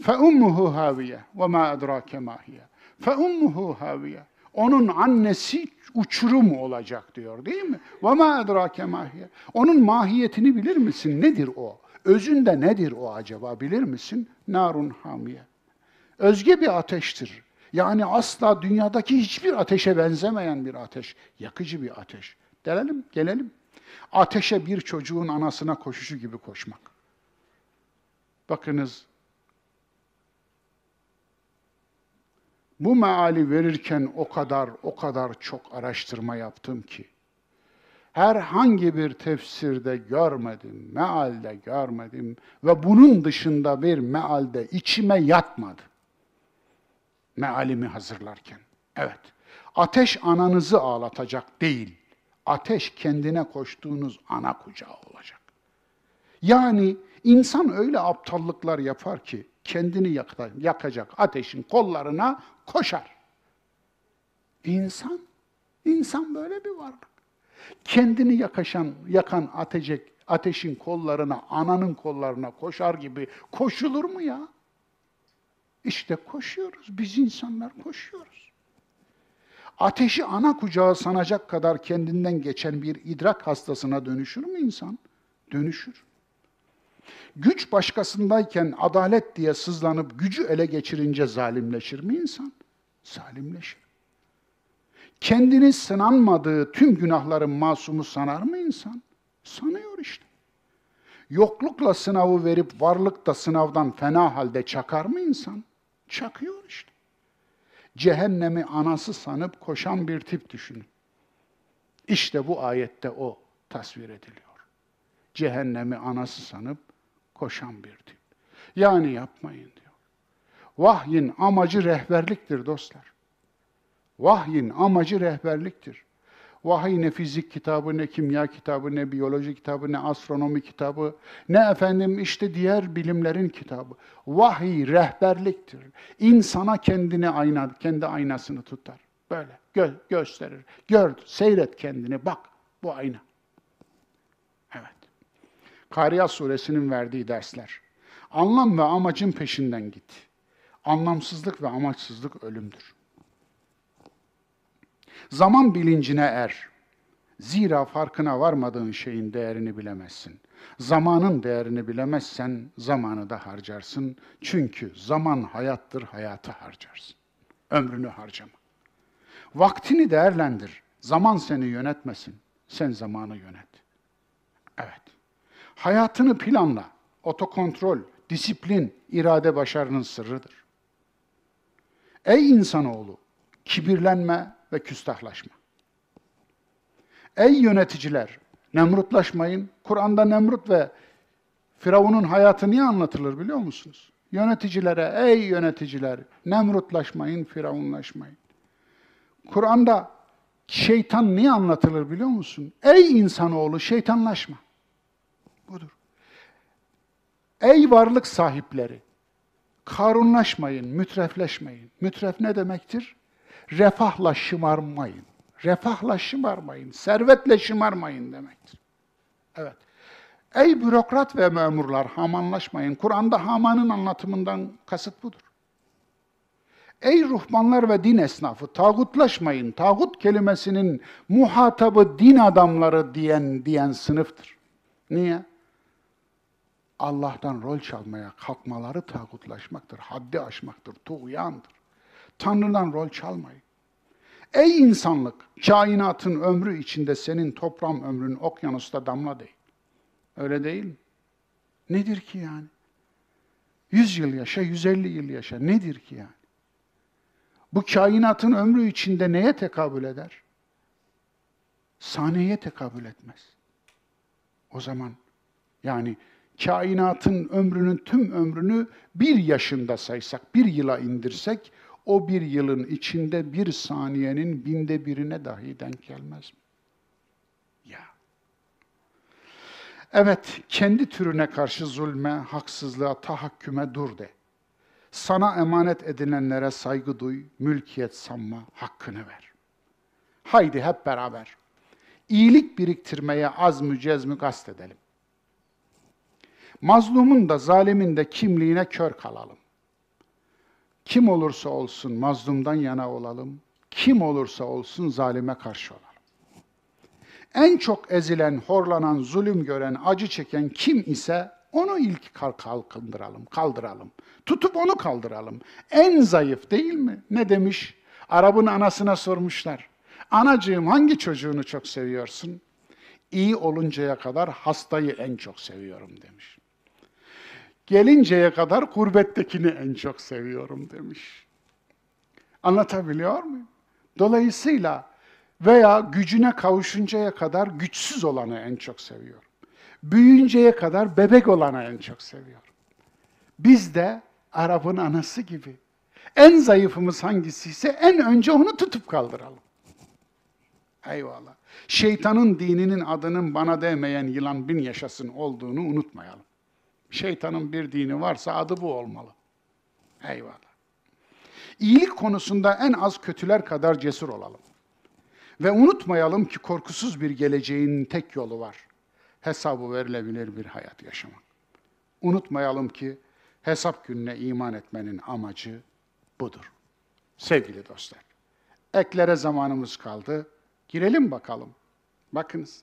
Fe ummuhu haviye ve ma edrake mahiye. Fe ummuhu haviye. Onun annesi uçurum olacak diyor değil mi? Ve ma edrake mahiye. Onun mahiyetini bilir misin? Nedir o? Özünde nedir o acaba bilir misin? Narun hamiye. Özge bir ateştir. Yani asla dünyadaki hiçbir ateşe benzemeyen bir ateş. Yakıcı bir ateş. Gelelim, gelelim. Ateşe bir çocuğun anasına koşuşu gibi koşmak. Bakınız, bu meali verirken o kadar, o kadar çok araştırma yaptım ki, herhangi bir tefsirde görmedim, mealde görmedim ve bunun dışında bir mealde içime yatmadı mealimi hazırlarken. Evet, ateş ananızı ağlatacak değil, ateş kendine koştuğunuz ana kucağı olacak. Yani insan öyle aptallıklar yapar ki kendini yakacak ateşin kollarına koşar. İnsan, insan böyle bir varlık. Kendini yakaşan, yakan ateşek, ateşin kollarına, ananın kollarına koşar gibi koşulur mu ya? İşte koşuyoruz. Biz insanlar koşuyoruz. Ateşi ana kucağı sanacak kadar kendinden geçen bir idrak hastasına dönüşür mü insan? Dönüşür. Güç başkasındayken adalet diye sızlanıp gücü ele geçirince zalimleşir mi insan? Zalimleşir. Kendini sınanmadığı tüm günahların masumu sanar mı insan? Sanıyor işte. Yoklukla sınavı verip varlıkta sınavdan fena halde çakar mı insan? Çakıyor işte. Cehennemi anası sanıp koşan bir tip düşünün. İşte bu ayette o tasvir ediliyor. Cehennemi anası sanıp koşan bir tip. Yani yapmayın diyor. Vahyin amacı rehberliktir dostlar. Vahyin amacı rehberliktir. Vahiy ne fizik kitabı, ne kimya kitabı, ne biyoloji kitabı, ne astronomi kitabı, ne efendim işte diğer bilimlerin kitabı. Vahiy rehberliktir. İnsana kendini ayna, kendi aynasını tutar. Böyle gö gösterir. Gör, seyret kendini, bak bu ayna. Evet. Kariya suresinin verdiği dersler. Anlam ve amacın peşinden git. Anlamsızlık ve amaçsızlık ölümdür. Zaman bilincine er. Zira farkına varmadığın şeyin değerini bilemezsin. Zamanın değerini bilemezsen zamanı da harcarsın. Çünkü zaman hayattır, hayatı harcarsın. Ömrünü harcama. Vaktini değerlendir. Zaman seni yönetmesin. Sen zamanı yönet. Evet. Hayatını planla. Otokontrol, disiplin, irade başarının sırrıdır. Ey insanoğlu, kibirlenme, ve küstahlaşma. Ey yöneticiler, nemrutlaşmayın. Kur'an'da Nemrut ve Firavun'un hayatı niye anlatılır biliyor musunuz? Yöneticilere, ey yöneticiler, nemrutlaşmayın, firavunlaşmayın. Kur'an'da şeytan niye anlatılır biliyor musun? Ey insanoğlu şeytanlaşma. Budur. Ey varlık sahipleri, karunlaşmayın, mütrefleşmeyin. Mütref ne demektir? Refahla şımarmayın. Refahla şımarmayın, servetle şımarmayın demektir. Evet. Ey bürokrat ve memurlar hamanlaşmayın. Kur'an'da hamanın anlatımından kasıt budur. Ey ruhbanlar ve din esnafı tağutlaşmayın. Tağut kelimesinin muhatabı din adamları diyen diyen sınıftır. Niye? Allah'tan rol çalmaya kalkmaları tağutlaşmaktır, haddi aşmaktır, tuğyandır. Tanrı'dan rol çalmayın. Ey insanlık, kainatın ömrü içinde senin toplam ömrün okyanusta damla değil. Öyle değil mi? Nedir ki yani? Yüz yıl yaşa, 150 yıl yaşa. Nedir ki yani? Bu kainatın ömrü içinde neye tekabül eder? Saniyeye tekabül etmez. O zaman yani kainatın ömrünün tüm ömrünü bir yaşında saysak, bir yıla indirsek, o bir yılın içinde bir saniyenin binde birine dahi denk gelmez mi? Ya. Evet, kendi türüne karşı zulme, haksızlığa, tahakküme dur de. Sana emanet edilenlere saygı duy, mülkiyet sanma, hakkını ver. Haydi hep beraber iyilik biriktirmeye az mı cezmi kast edelim. Mazlumun da zalimin de kimliğine kör kalalım. Kim olursa olsun mazlumdan yana olalım. Kim olursa olsun zalime karşı olalım. En çok ezilen, horlanan, zulüm gören, acı çeken kim ise onu ilk kalkındıralım, kaldıralım. Tutup onu kaldıralım. En zayıf değil mi? Ne demiş? Arap'ın anasına sormuşlar. Anacığım hangi çocuğunu çok seviyorsun? İyi oluncaya kadar hastayı en çok seviyorum demiş. Gelinceye kadar gurbettekini en çok seviyorum demiş. Anlatabiliyor muyum? Dolayısıyla veya gücüne kavuşuncaya kadar güçsüz olanı en çok seviyorum. Büyüyünceye kadar bebek olanı en çok seviyorum. Biz de Arap'ın anası gibi. En zayıfımız hangisiyse en önce onu tutup kaldıralım. Eyvallah. Şeytanın dininin adının bana değmeyen yılan bin yaşasın olduğunu unutmayalım. Şeytanın bir dini varsa adı bu olmalı. Eyvallah. İyilik konusunda en az kötüler kadar cesur olalım. Ve unutmayalım ki korkusuz bir geleceğin tek yolu var. Hesabı verilebilir bir hayat yaşamak. Unutmayalım ki hesap gününe iman etmenin amacı budur. Sevgili dostlar, eklere zamanımız kaldı. Girelim bakalım. Bakınız.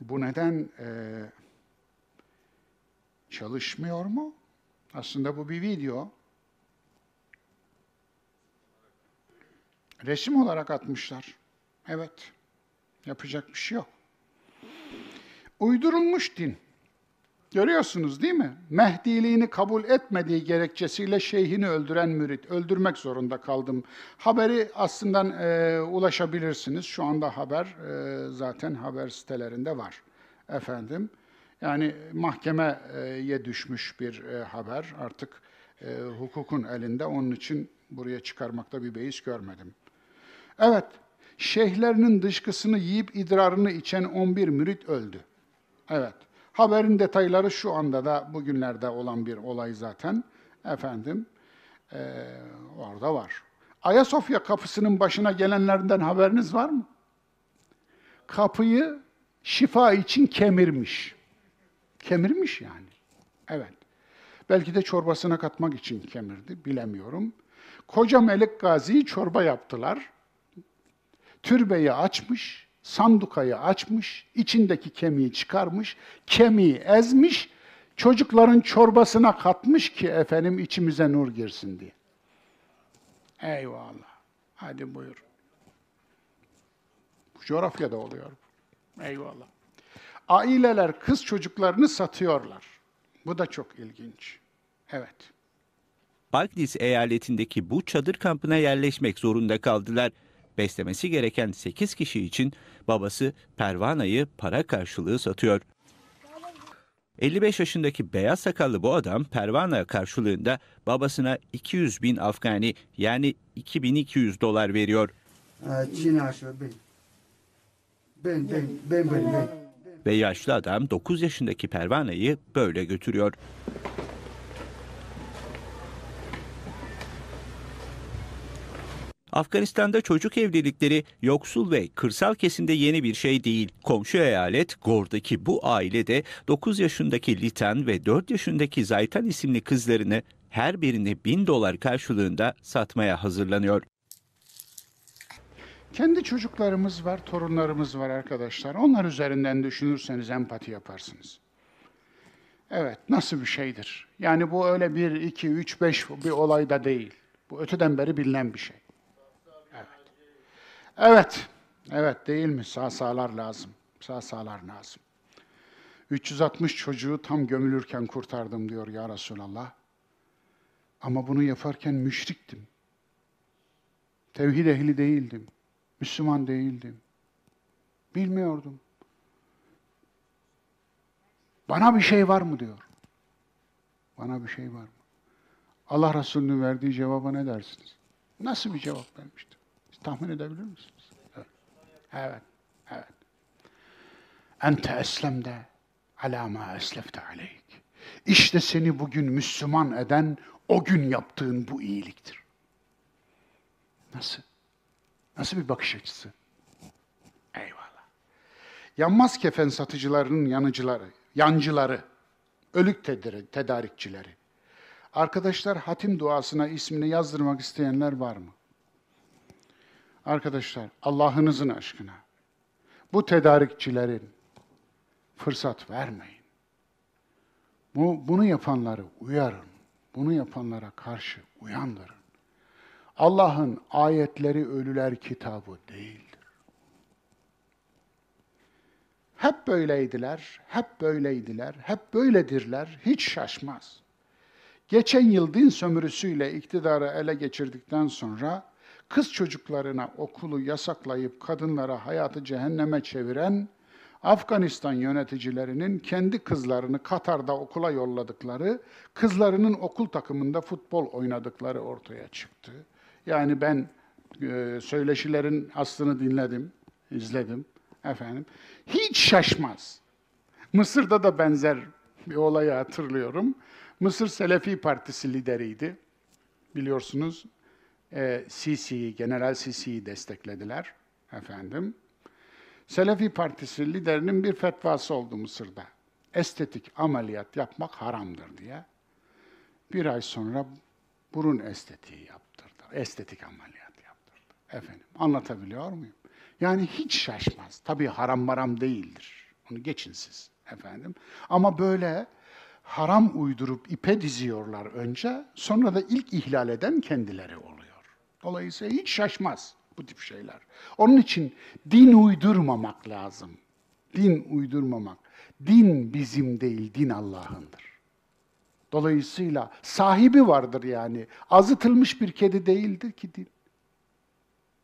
Bu neden e, çalışmıyor mu? Aslında bu bir video. Resim olarak atmışlar. Evet. Yapacak bir şey yok. Uydurulmuş din. Görüyorsunuz değil mi? Mehdiliğini kabul etmediği gerekçesiyle şeyhini öldüren mürit. Öldürmek zorunda kaldım. Haberi aslında e, ulaşabilirsiniz. Şu anda haber e, zaten haber sitelerinde var. Efendim. Yani mahkemeye düşmüş bir e, haber. Artık e, hukukun elinde. Onun için buraya çıkarmakta bir beis görmedim. Evet, şeyhlerinin dışkısını yiyip idrarını içen 11 mürit öldü. Evet. Haberin detayları şu anda da bugünlerde olan bir olay zaten. Efendim, e, orada var. Ayasofya kapısının başına gelenlerden haberiniz var mı? Kapıyı şifa için kemirmiş. Kemirmiş yani. Evet. Belki de çorbasına katmak için kemirdi, bilemiyorum. Koca Melik Gazi'yi çorba yaptılar. Türbeyi açmış, sandukayı açmış, içindeki kemiği çıkarmış, kemiği ezmiş, çocukların çorbasına katmış ki efendim içimize nur girsin diye. Eyvallah. Hadi buyur. Bu coğrafyada oluyor. Eyvallah. Aileler kız çocuklarını satıyorlar. Bu da çok ilginç. Evet. Bagdis eyaletindeki bu çadır kampına yerleşmek zorunda kaldılar. Beslemesi gereken 8 kişi için babası Pervana'yı para karşılığı satıyor. 55 yaşındaki beyaz sakallı bu adam Pervana karşılığında babasına 200 bin Afgani yani 2200 dolar veriyor. Ben ben ben ben ben. Ve yaşlı adam 9 yaşındaki Pervana'yı böyle götürüyor. Afganistan'da çocuk evlilikleri yoksul ve kırsal kesimde yeni bir şey değil. Komşu eyalet Gor'daki bu aile de 9 yaşındaki Litan ve 4 yaşındaki Zaytan isimli kızlarını her birini 1000 dolar karşılığında satmaya hazırlanıyor. Kendi çocuklarımız var, torunlarımız var arkadaşlar. Onlar üzerinden düşünürseniz empati yaparsınız. Evet, nasıl bir şeydir? Yani bu öyle bir, iki, üç, beş bir olay da değil. Bu öteden beri bilinen bir şey. Evet. Evet, değil mi? Sağ sağlar lazım. Sağ sağlar lazım. 360 çocuğu tam gömülürken kurtardım diyor ya Resulallah. Ama bunu yaparken müşriktim. Tevhid ehli değildim. Müslüman değildim. Bilmiyordum. Bana bir şey var mı diyor. Bana bir şey var mı? Allah Resulü'nün verdiği cevaba ne dersiniz? Nasıl bir cevap vermişti? Tahmin edebilir misiniz? Evet. Evet. evet. Ente eslemde ala ma eslefte aleyk. İşte seni bugün Müslüman eden o gün yaptığın bu iyiliktir. Nasıl? Nasıl bir bakış açısı? Eyvallah. Yanmaz kefen satıcılarının yanıcıları, yancıları, ölük tedari- tedarikçileri. Arkadaşlar hatim duasına ismini yazdırmak isteyenler var mı? Arkadaşlar Allah'ınızın aşkına bu tedarikçilerin fırsat vermeyin. Bu, bunu yapanları uyarın. Bunu yapanlara karşı uyandırın. Allah'ın ayetleri ölüler kitabı değildir. Hep böyleydiler, hep böyleydiler, hep böyledirler, hiç şaşmaz. Geçen yıl din sömürüsüyle iktidarı ele geçirdikten sonra kız çocuklarına okulu yasaklayıp kadınlara hayatı cehenneme çeviren Afganistan yöneticilerinin kendi kızlarını Katar'da okula yolladıkları, kızlarının okul takımında futbol oynadıkları ortaya çıktı. Yani ben e, söyleşilerin aslını dinledim, izledim efendim. Hiç şaşmaz. Mısır'da da benzer bir olayı hatırlıyorum. Mısır Selefi Partisi lideriydi. Biliyorsunuz e, Sisi'yi, General Sisi'yi desteklediler efendim. Selefi Partisi liderinin bir fetvası oldu Mısır'da. Estetik ameliyat yapmak haramdır diye. Bir ay sonra burun estetiği yaptırdı. Estetik ameliyat yaptırdı. Efendim anlatabiliyor muyum? Yani hiç şaşmaz. Tabii haram maram değildir. Onu geçin siz efendim. Ama böyle haram uydurup ipe diziyorlar önce. Sonra da ilk ihlal eden kendileri oluyor. Dolayısıyla hiç şaşmaz bu tip şeyler. Onun için din uydurmamak lazım. Din uydurmamak. Din bizim değil, din Allah'ındır. Dolayısıyla sahibi vardır yani. Azıtılmış bir kedi değildir ki din.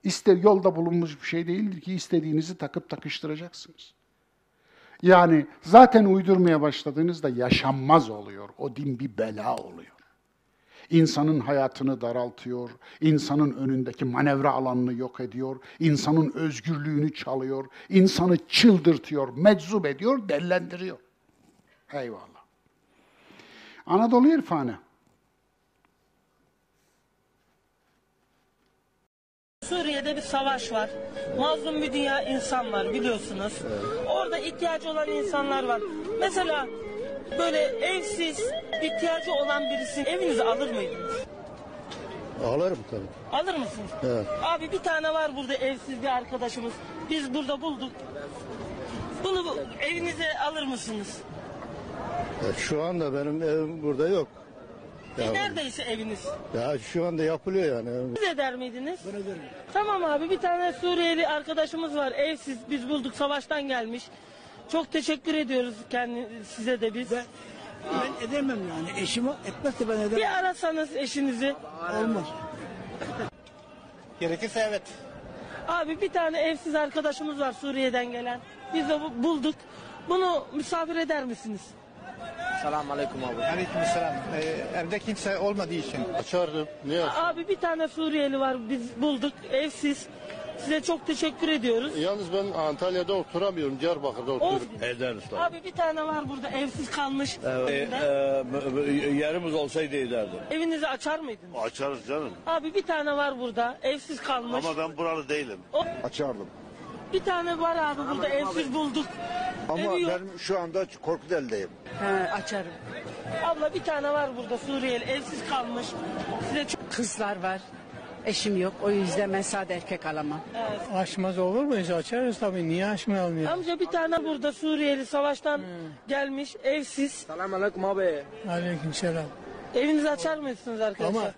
İster yolda bulunmuş bir şey değildir ki istediğinizi takıp takıştıracaksınız. Yani zaten uydurmaya başladığınızda yaşanmaz oluyor. O din bir bela oluyor. İnsanın hayatını daraltıyor, insanın önündeki manevra alanını yok ediyor, insanın özgürlüğünü çalıyor, insanı çıldırtıyor, meczup ediyor, dellendiriyor. Eyvallah. Anadolu irfanı. Suriye'de bir savaş var. Mazlum bir dünya insan var biliyorsunuz. Orada ihtiyacı olan insanlar var. Mesela böyle evsiz, ihtiyacı olan birisi evinize alır mıydınız? Alırım tabii. Alır mısınız? Evet. Abi bir tane var burada evsiz bir arkadaşımız. Biz burada bulduk. Bunu bu- evinize alır mısınız? Ya şu anda benim evim burada yok. E, Ya, neredeyse eviniz. ya şu anda yapılıyor yani. Siz eder miydiniz? Tamam abi bir tane Suriyeli arkadaşımız var evsiz biz bulduk savaştan gelmiş. Çok teşekkür ediyoruz kendi size de biz. Ben edemem yani. Eşim etmezse ben edemem. Bir arasanız eşinizi. Olmaz. Gerekirse evet. Abi bir tane evsiz arkadaşımız var Suriye'den gelen. Biz de bu- bulduk. Bunu misafir eder misiniz? Selamun aleyküm abi. Aleyküm selam. Ee, evde kimse olmadığı için. Açardım. Niye aç? Abi bir tane Suriyeli var biz bulduk evsiz. Size çok teşekkür ediyoruz. Yalnız ben Antalya'da oturamıyorum. Diyarbakır'da oturuyorum. Ederiz tabii. Abi bir tane var burada evsiz kalmış. Önünde. e, b- b- yerimiz olsaydı ederdim. Evinizi açar mıydınız? Açarız canım. Abi bir tane var burada evsiz kalmış. Ama ben buralı değilim. Açardım. Bir tane var abi burada evsiz bulduk. Ama Evi yok. ben şu anda Korkuteli'deyim. açarım. Abla bir tane var burada Suriyeli evsiz kalmış. Size çok Kızlar var. Eşim yok. O yüzden ben sade erkek alamam. Açmaz olur muyuz? Açarız tabii. Niye açmayalım ya? Amca bir tane burada Suriyeli savaştan gelmiş evsiz. Selamun aleyküm abi. Aleyküm selam. Evinizi açar mısınız arkadaşlar? Ama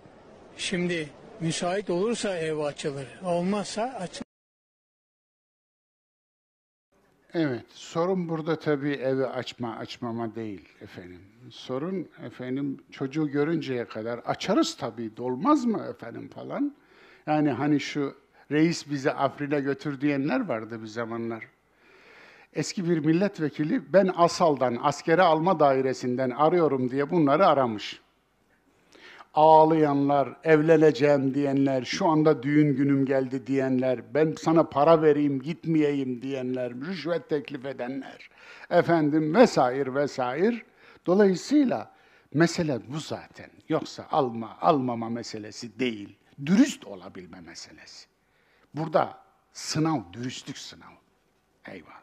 şimdi müsait olursa ev açılır. Olmazsa aç. Evet, sorun burada tabii evi açma açmama değil efendim. Sorun efendim çocuğu görünceye kadar açarız tabii, dolmaz mı efendim falan. Yani hani şu reis bizi Afrin'e götür diyenler vardı bir zamanlar. Eski bir milletvekili ben Asal'dan, askere alma dairesinden arıyorum diye bunları aramış. Ağlayanlar, evleneceğim diyenler, şu anda düğün günüm geldi diyenler, ben sana para vereyim gitmeyeyim diyenler, rüşvet teklif edenler, efendim vesaire vesaire. Dolayısıyla mesele bu zaten. Yoksa alma, almama meselesi değil, dürüst olabilme meselesi. Burada sınav, dürüstlük sınav. Eyvallah.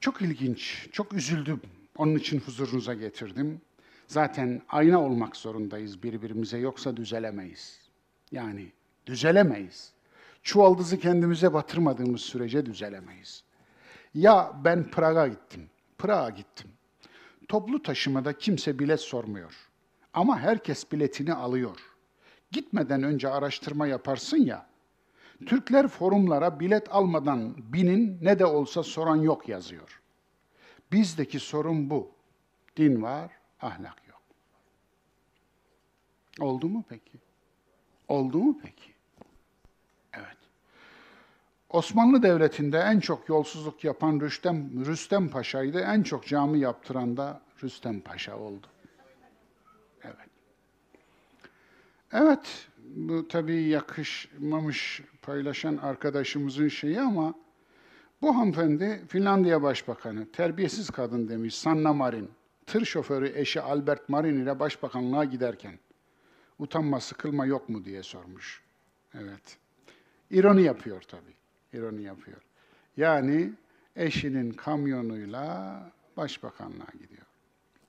Çok ilginç, çok üzüldüm. Onun için huzurunuza getirdim. Zaten ayna olmak zorundayız birbirimize yoksa düzelemeyiz. Yani düzelemeyiz. Çuvaldızı kendimize batırmadığımız sürece düzelemeyiz. Ya ben Prag'a gittim. Prag'a gittim. Toplu taşımada kimse bilet sormuyor. Ama herkes biletini alıyor. Gitmeden önce araştırma yaparsın ya. Türkler forumlara bilet almadan binin ne de olsa soran yok yazıyor. Bizdeki sorun bu. Din var, ahlak yok. Oldu mu peki? Oldu mu peki? Osmanlı Devleti'nde en çok yolsuzluk yapan Rüstem, Rüstem Paşa'ydı. En çok cami yaptıran da Rüstem Paşa oldu. Evet. Evet, bu tabii yakışmamış paylaşan arkadaşımızın şeyi ama bu hanımefendi Finlandiya Başbakanı, terbiyesiz kadın demiş Sanna Marin, tır şoförü eşi Albert Marin ile başbakanlığa giderken utanma sıkılma yok mu diye sormuş. Evet. İroni yapıyor tabii. İroni yapıyor. Yani eşinin kamyonuyla başbakanlığa gidiyor.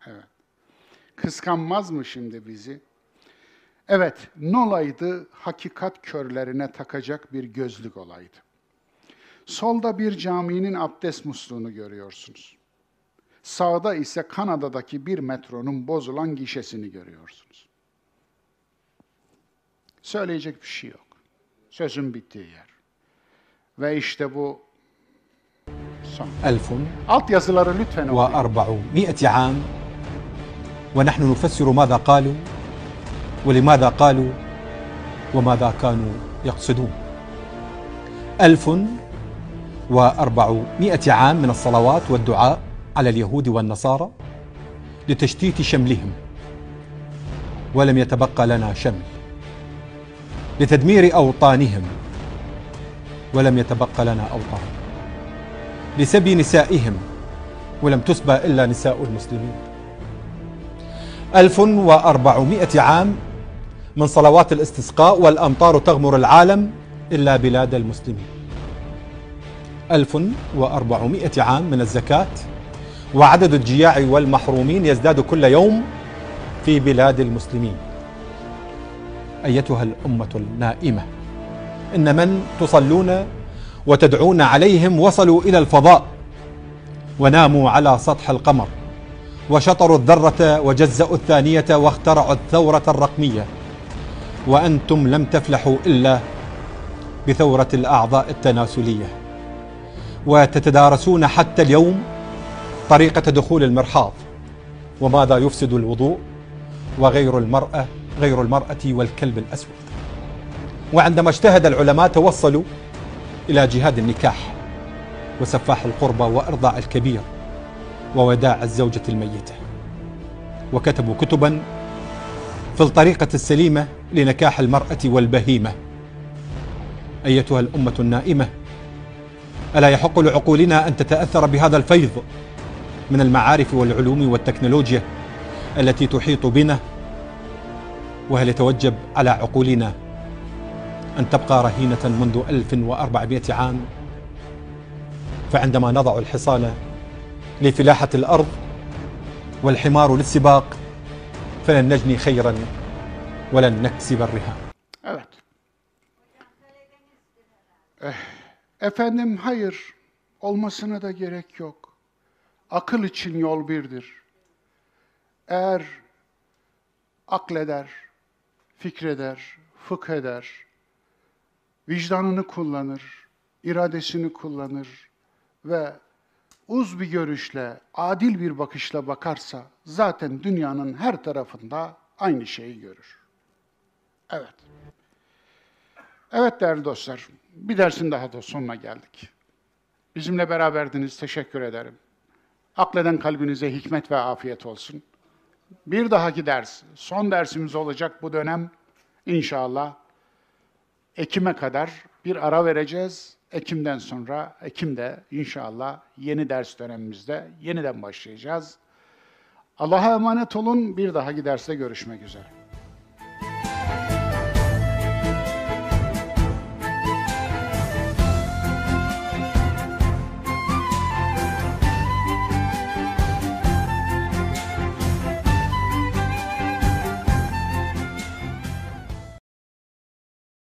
Evet. Kıskanmaz mı şimdi bizi? Evet, nolaydı hakikat körlerine takacak bir gözlük olaydı. Solda bir caminin abdest musluğunu görüyorsunuz. Sağda ise Kanada'daki bir metronun bozulan gişesini görüyorsunuz. Söyleyecek bir şey yok. Sözün bittiği yer. Ve işte bu son. ألف Alt yazıları lütfen okuyun. وأربعمائة عام ونحن نفسر ماذا قالوا ولماذا قالوا وماذا كانوا يقصدون ألف وأربعمائة عام من الصلوات والدعاء على اليهود والنصارى لتشتيت شملهم ولم يتبقى لنا شمل لتدمير أوطانهم ولم يتبقى لنا أوطان. لسبي نسائهم ولم تسبى إلا نساء المسلمين. ألف وأربعمائة عام من صلوات الاستسقاء والأمطار تغمر العالم إلا بلاد المسلمين. ألف وأربعمائة عام من الزكاة وعدد الجياع والمحرومين يزداد كل يوم في بلاد المسلمين. أيتها الأمة النائمة. إن من تصلون وتدعون عليهم وصلوا إلى الفضاء وناموا على سطح القمر وشطروا الذرة وجزأوا الثانية واخترعوا الثورة الرقمية وأنتم لم تفلحوا إلا بثورة الأعضاء التناسلية وتتدارسون حتى اليوم طريقة دخول المرحاض وماذا يفسد الوضوء وغير المرأة غير المرأة والكلب الأسود. وعندما اجتهد العلماء توصلوا إلى جهاد النكاح وسفاح القربى وإرضاع الكبير ووداع الزوجة الميتة. وكتبوا كتبا في الطريقة السليمة لنكاح المرأة والبهيمة. أيتها الأمة النائمة ألا يحق لعقولنا أن تتأثر بهذا الفيض من المعارف والعلوم والتكنولوجيا التي تحيط بنا؟ وهل يتوجب على عقولنا أن تبقى رهينة منذ 1400 عام فعندما نضع الحصان لفلاحة الأرض والحمار للسباق فلن نجني خيرا ولن نكسب الرهان Evet. Eh, efendim hayır, olmasına da gerek yok. Akıl için yol birdir. Eğer akleder, fikreder, fıkh eder, vicdanını kullanır, iradesini kullanır ve uz bir görüşle, adil bir bakışla bakarsa zaten dünyanın her tarafında aynı şeyi görür. Evet. Evet değerli dostlar, bir dersin daha da sonuna geldik. Bizimle beraberdiniz, teşekkür ederim. Akleden kalbinize hikmet ve afiyet olsun. Bir dahaki ders, son dersimiz olacak bu dönem inşallah. Ekim'e kadar bir ara vereceğiz. Ekim'den sonra, Ekim'de inşallah yeni ders dönemimizde yeniden başlayacağız. Allah'a emanet olun. Bir dahaki derste görüşmek üzere.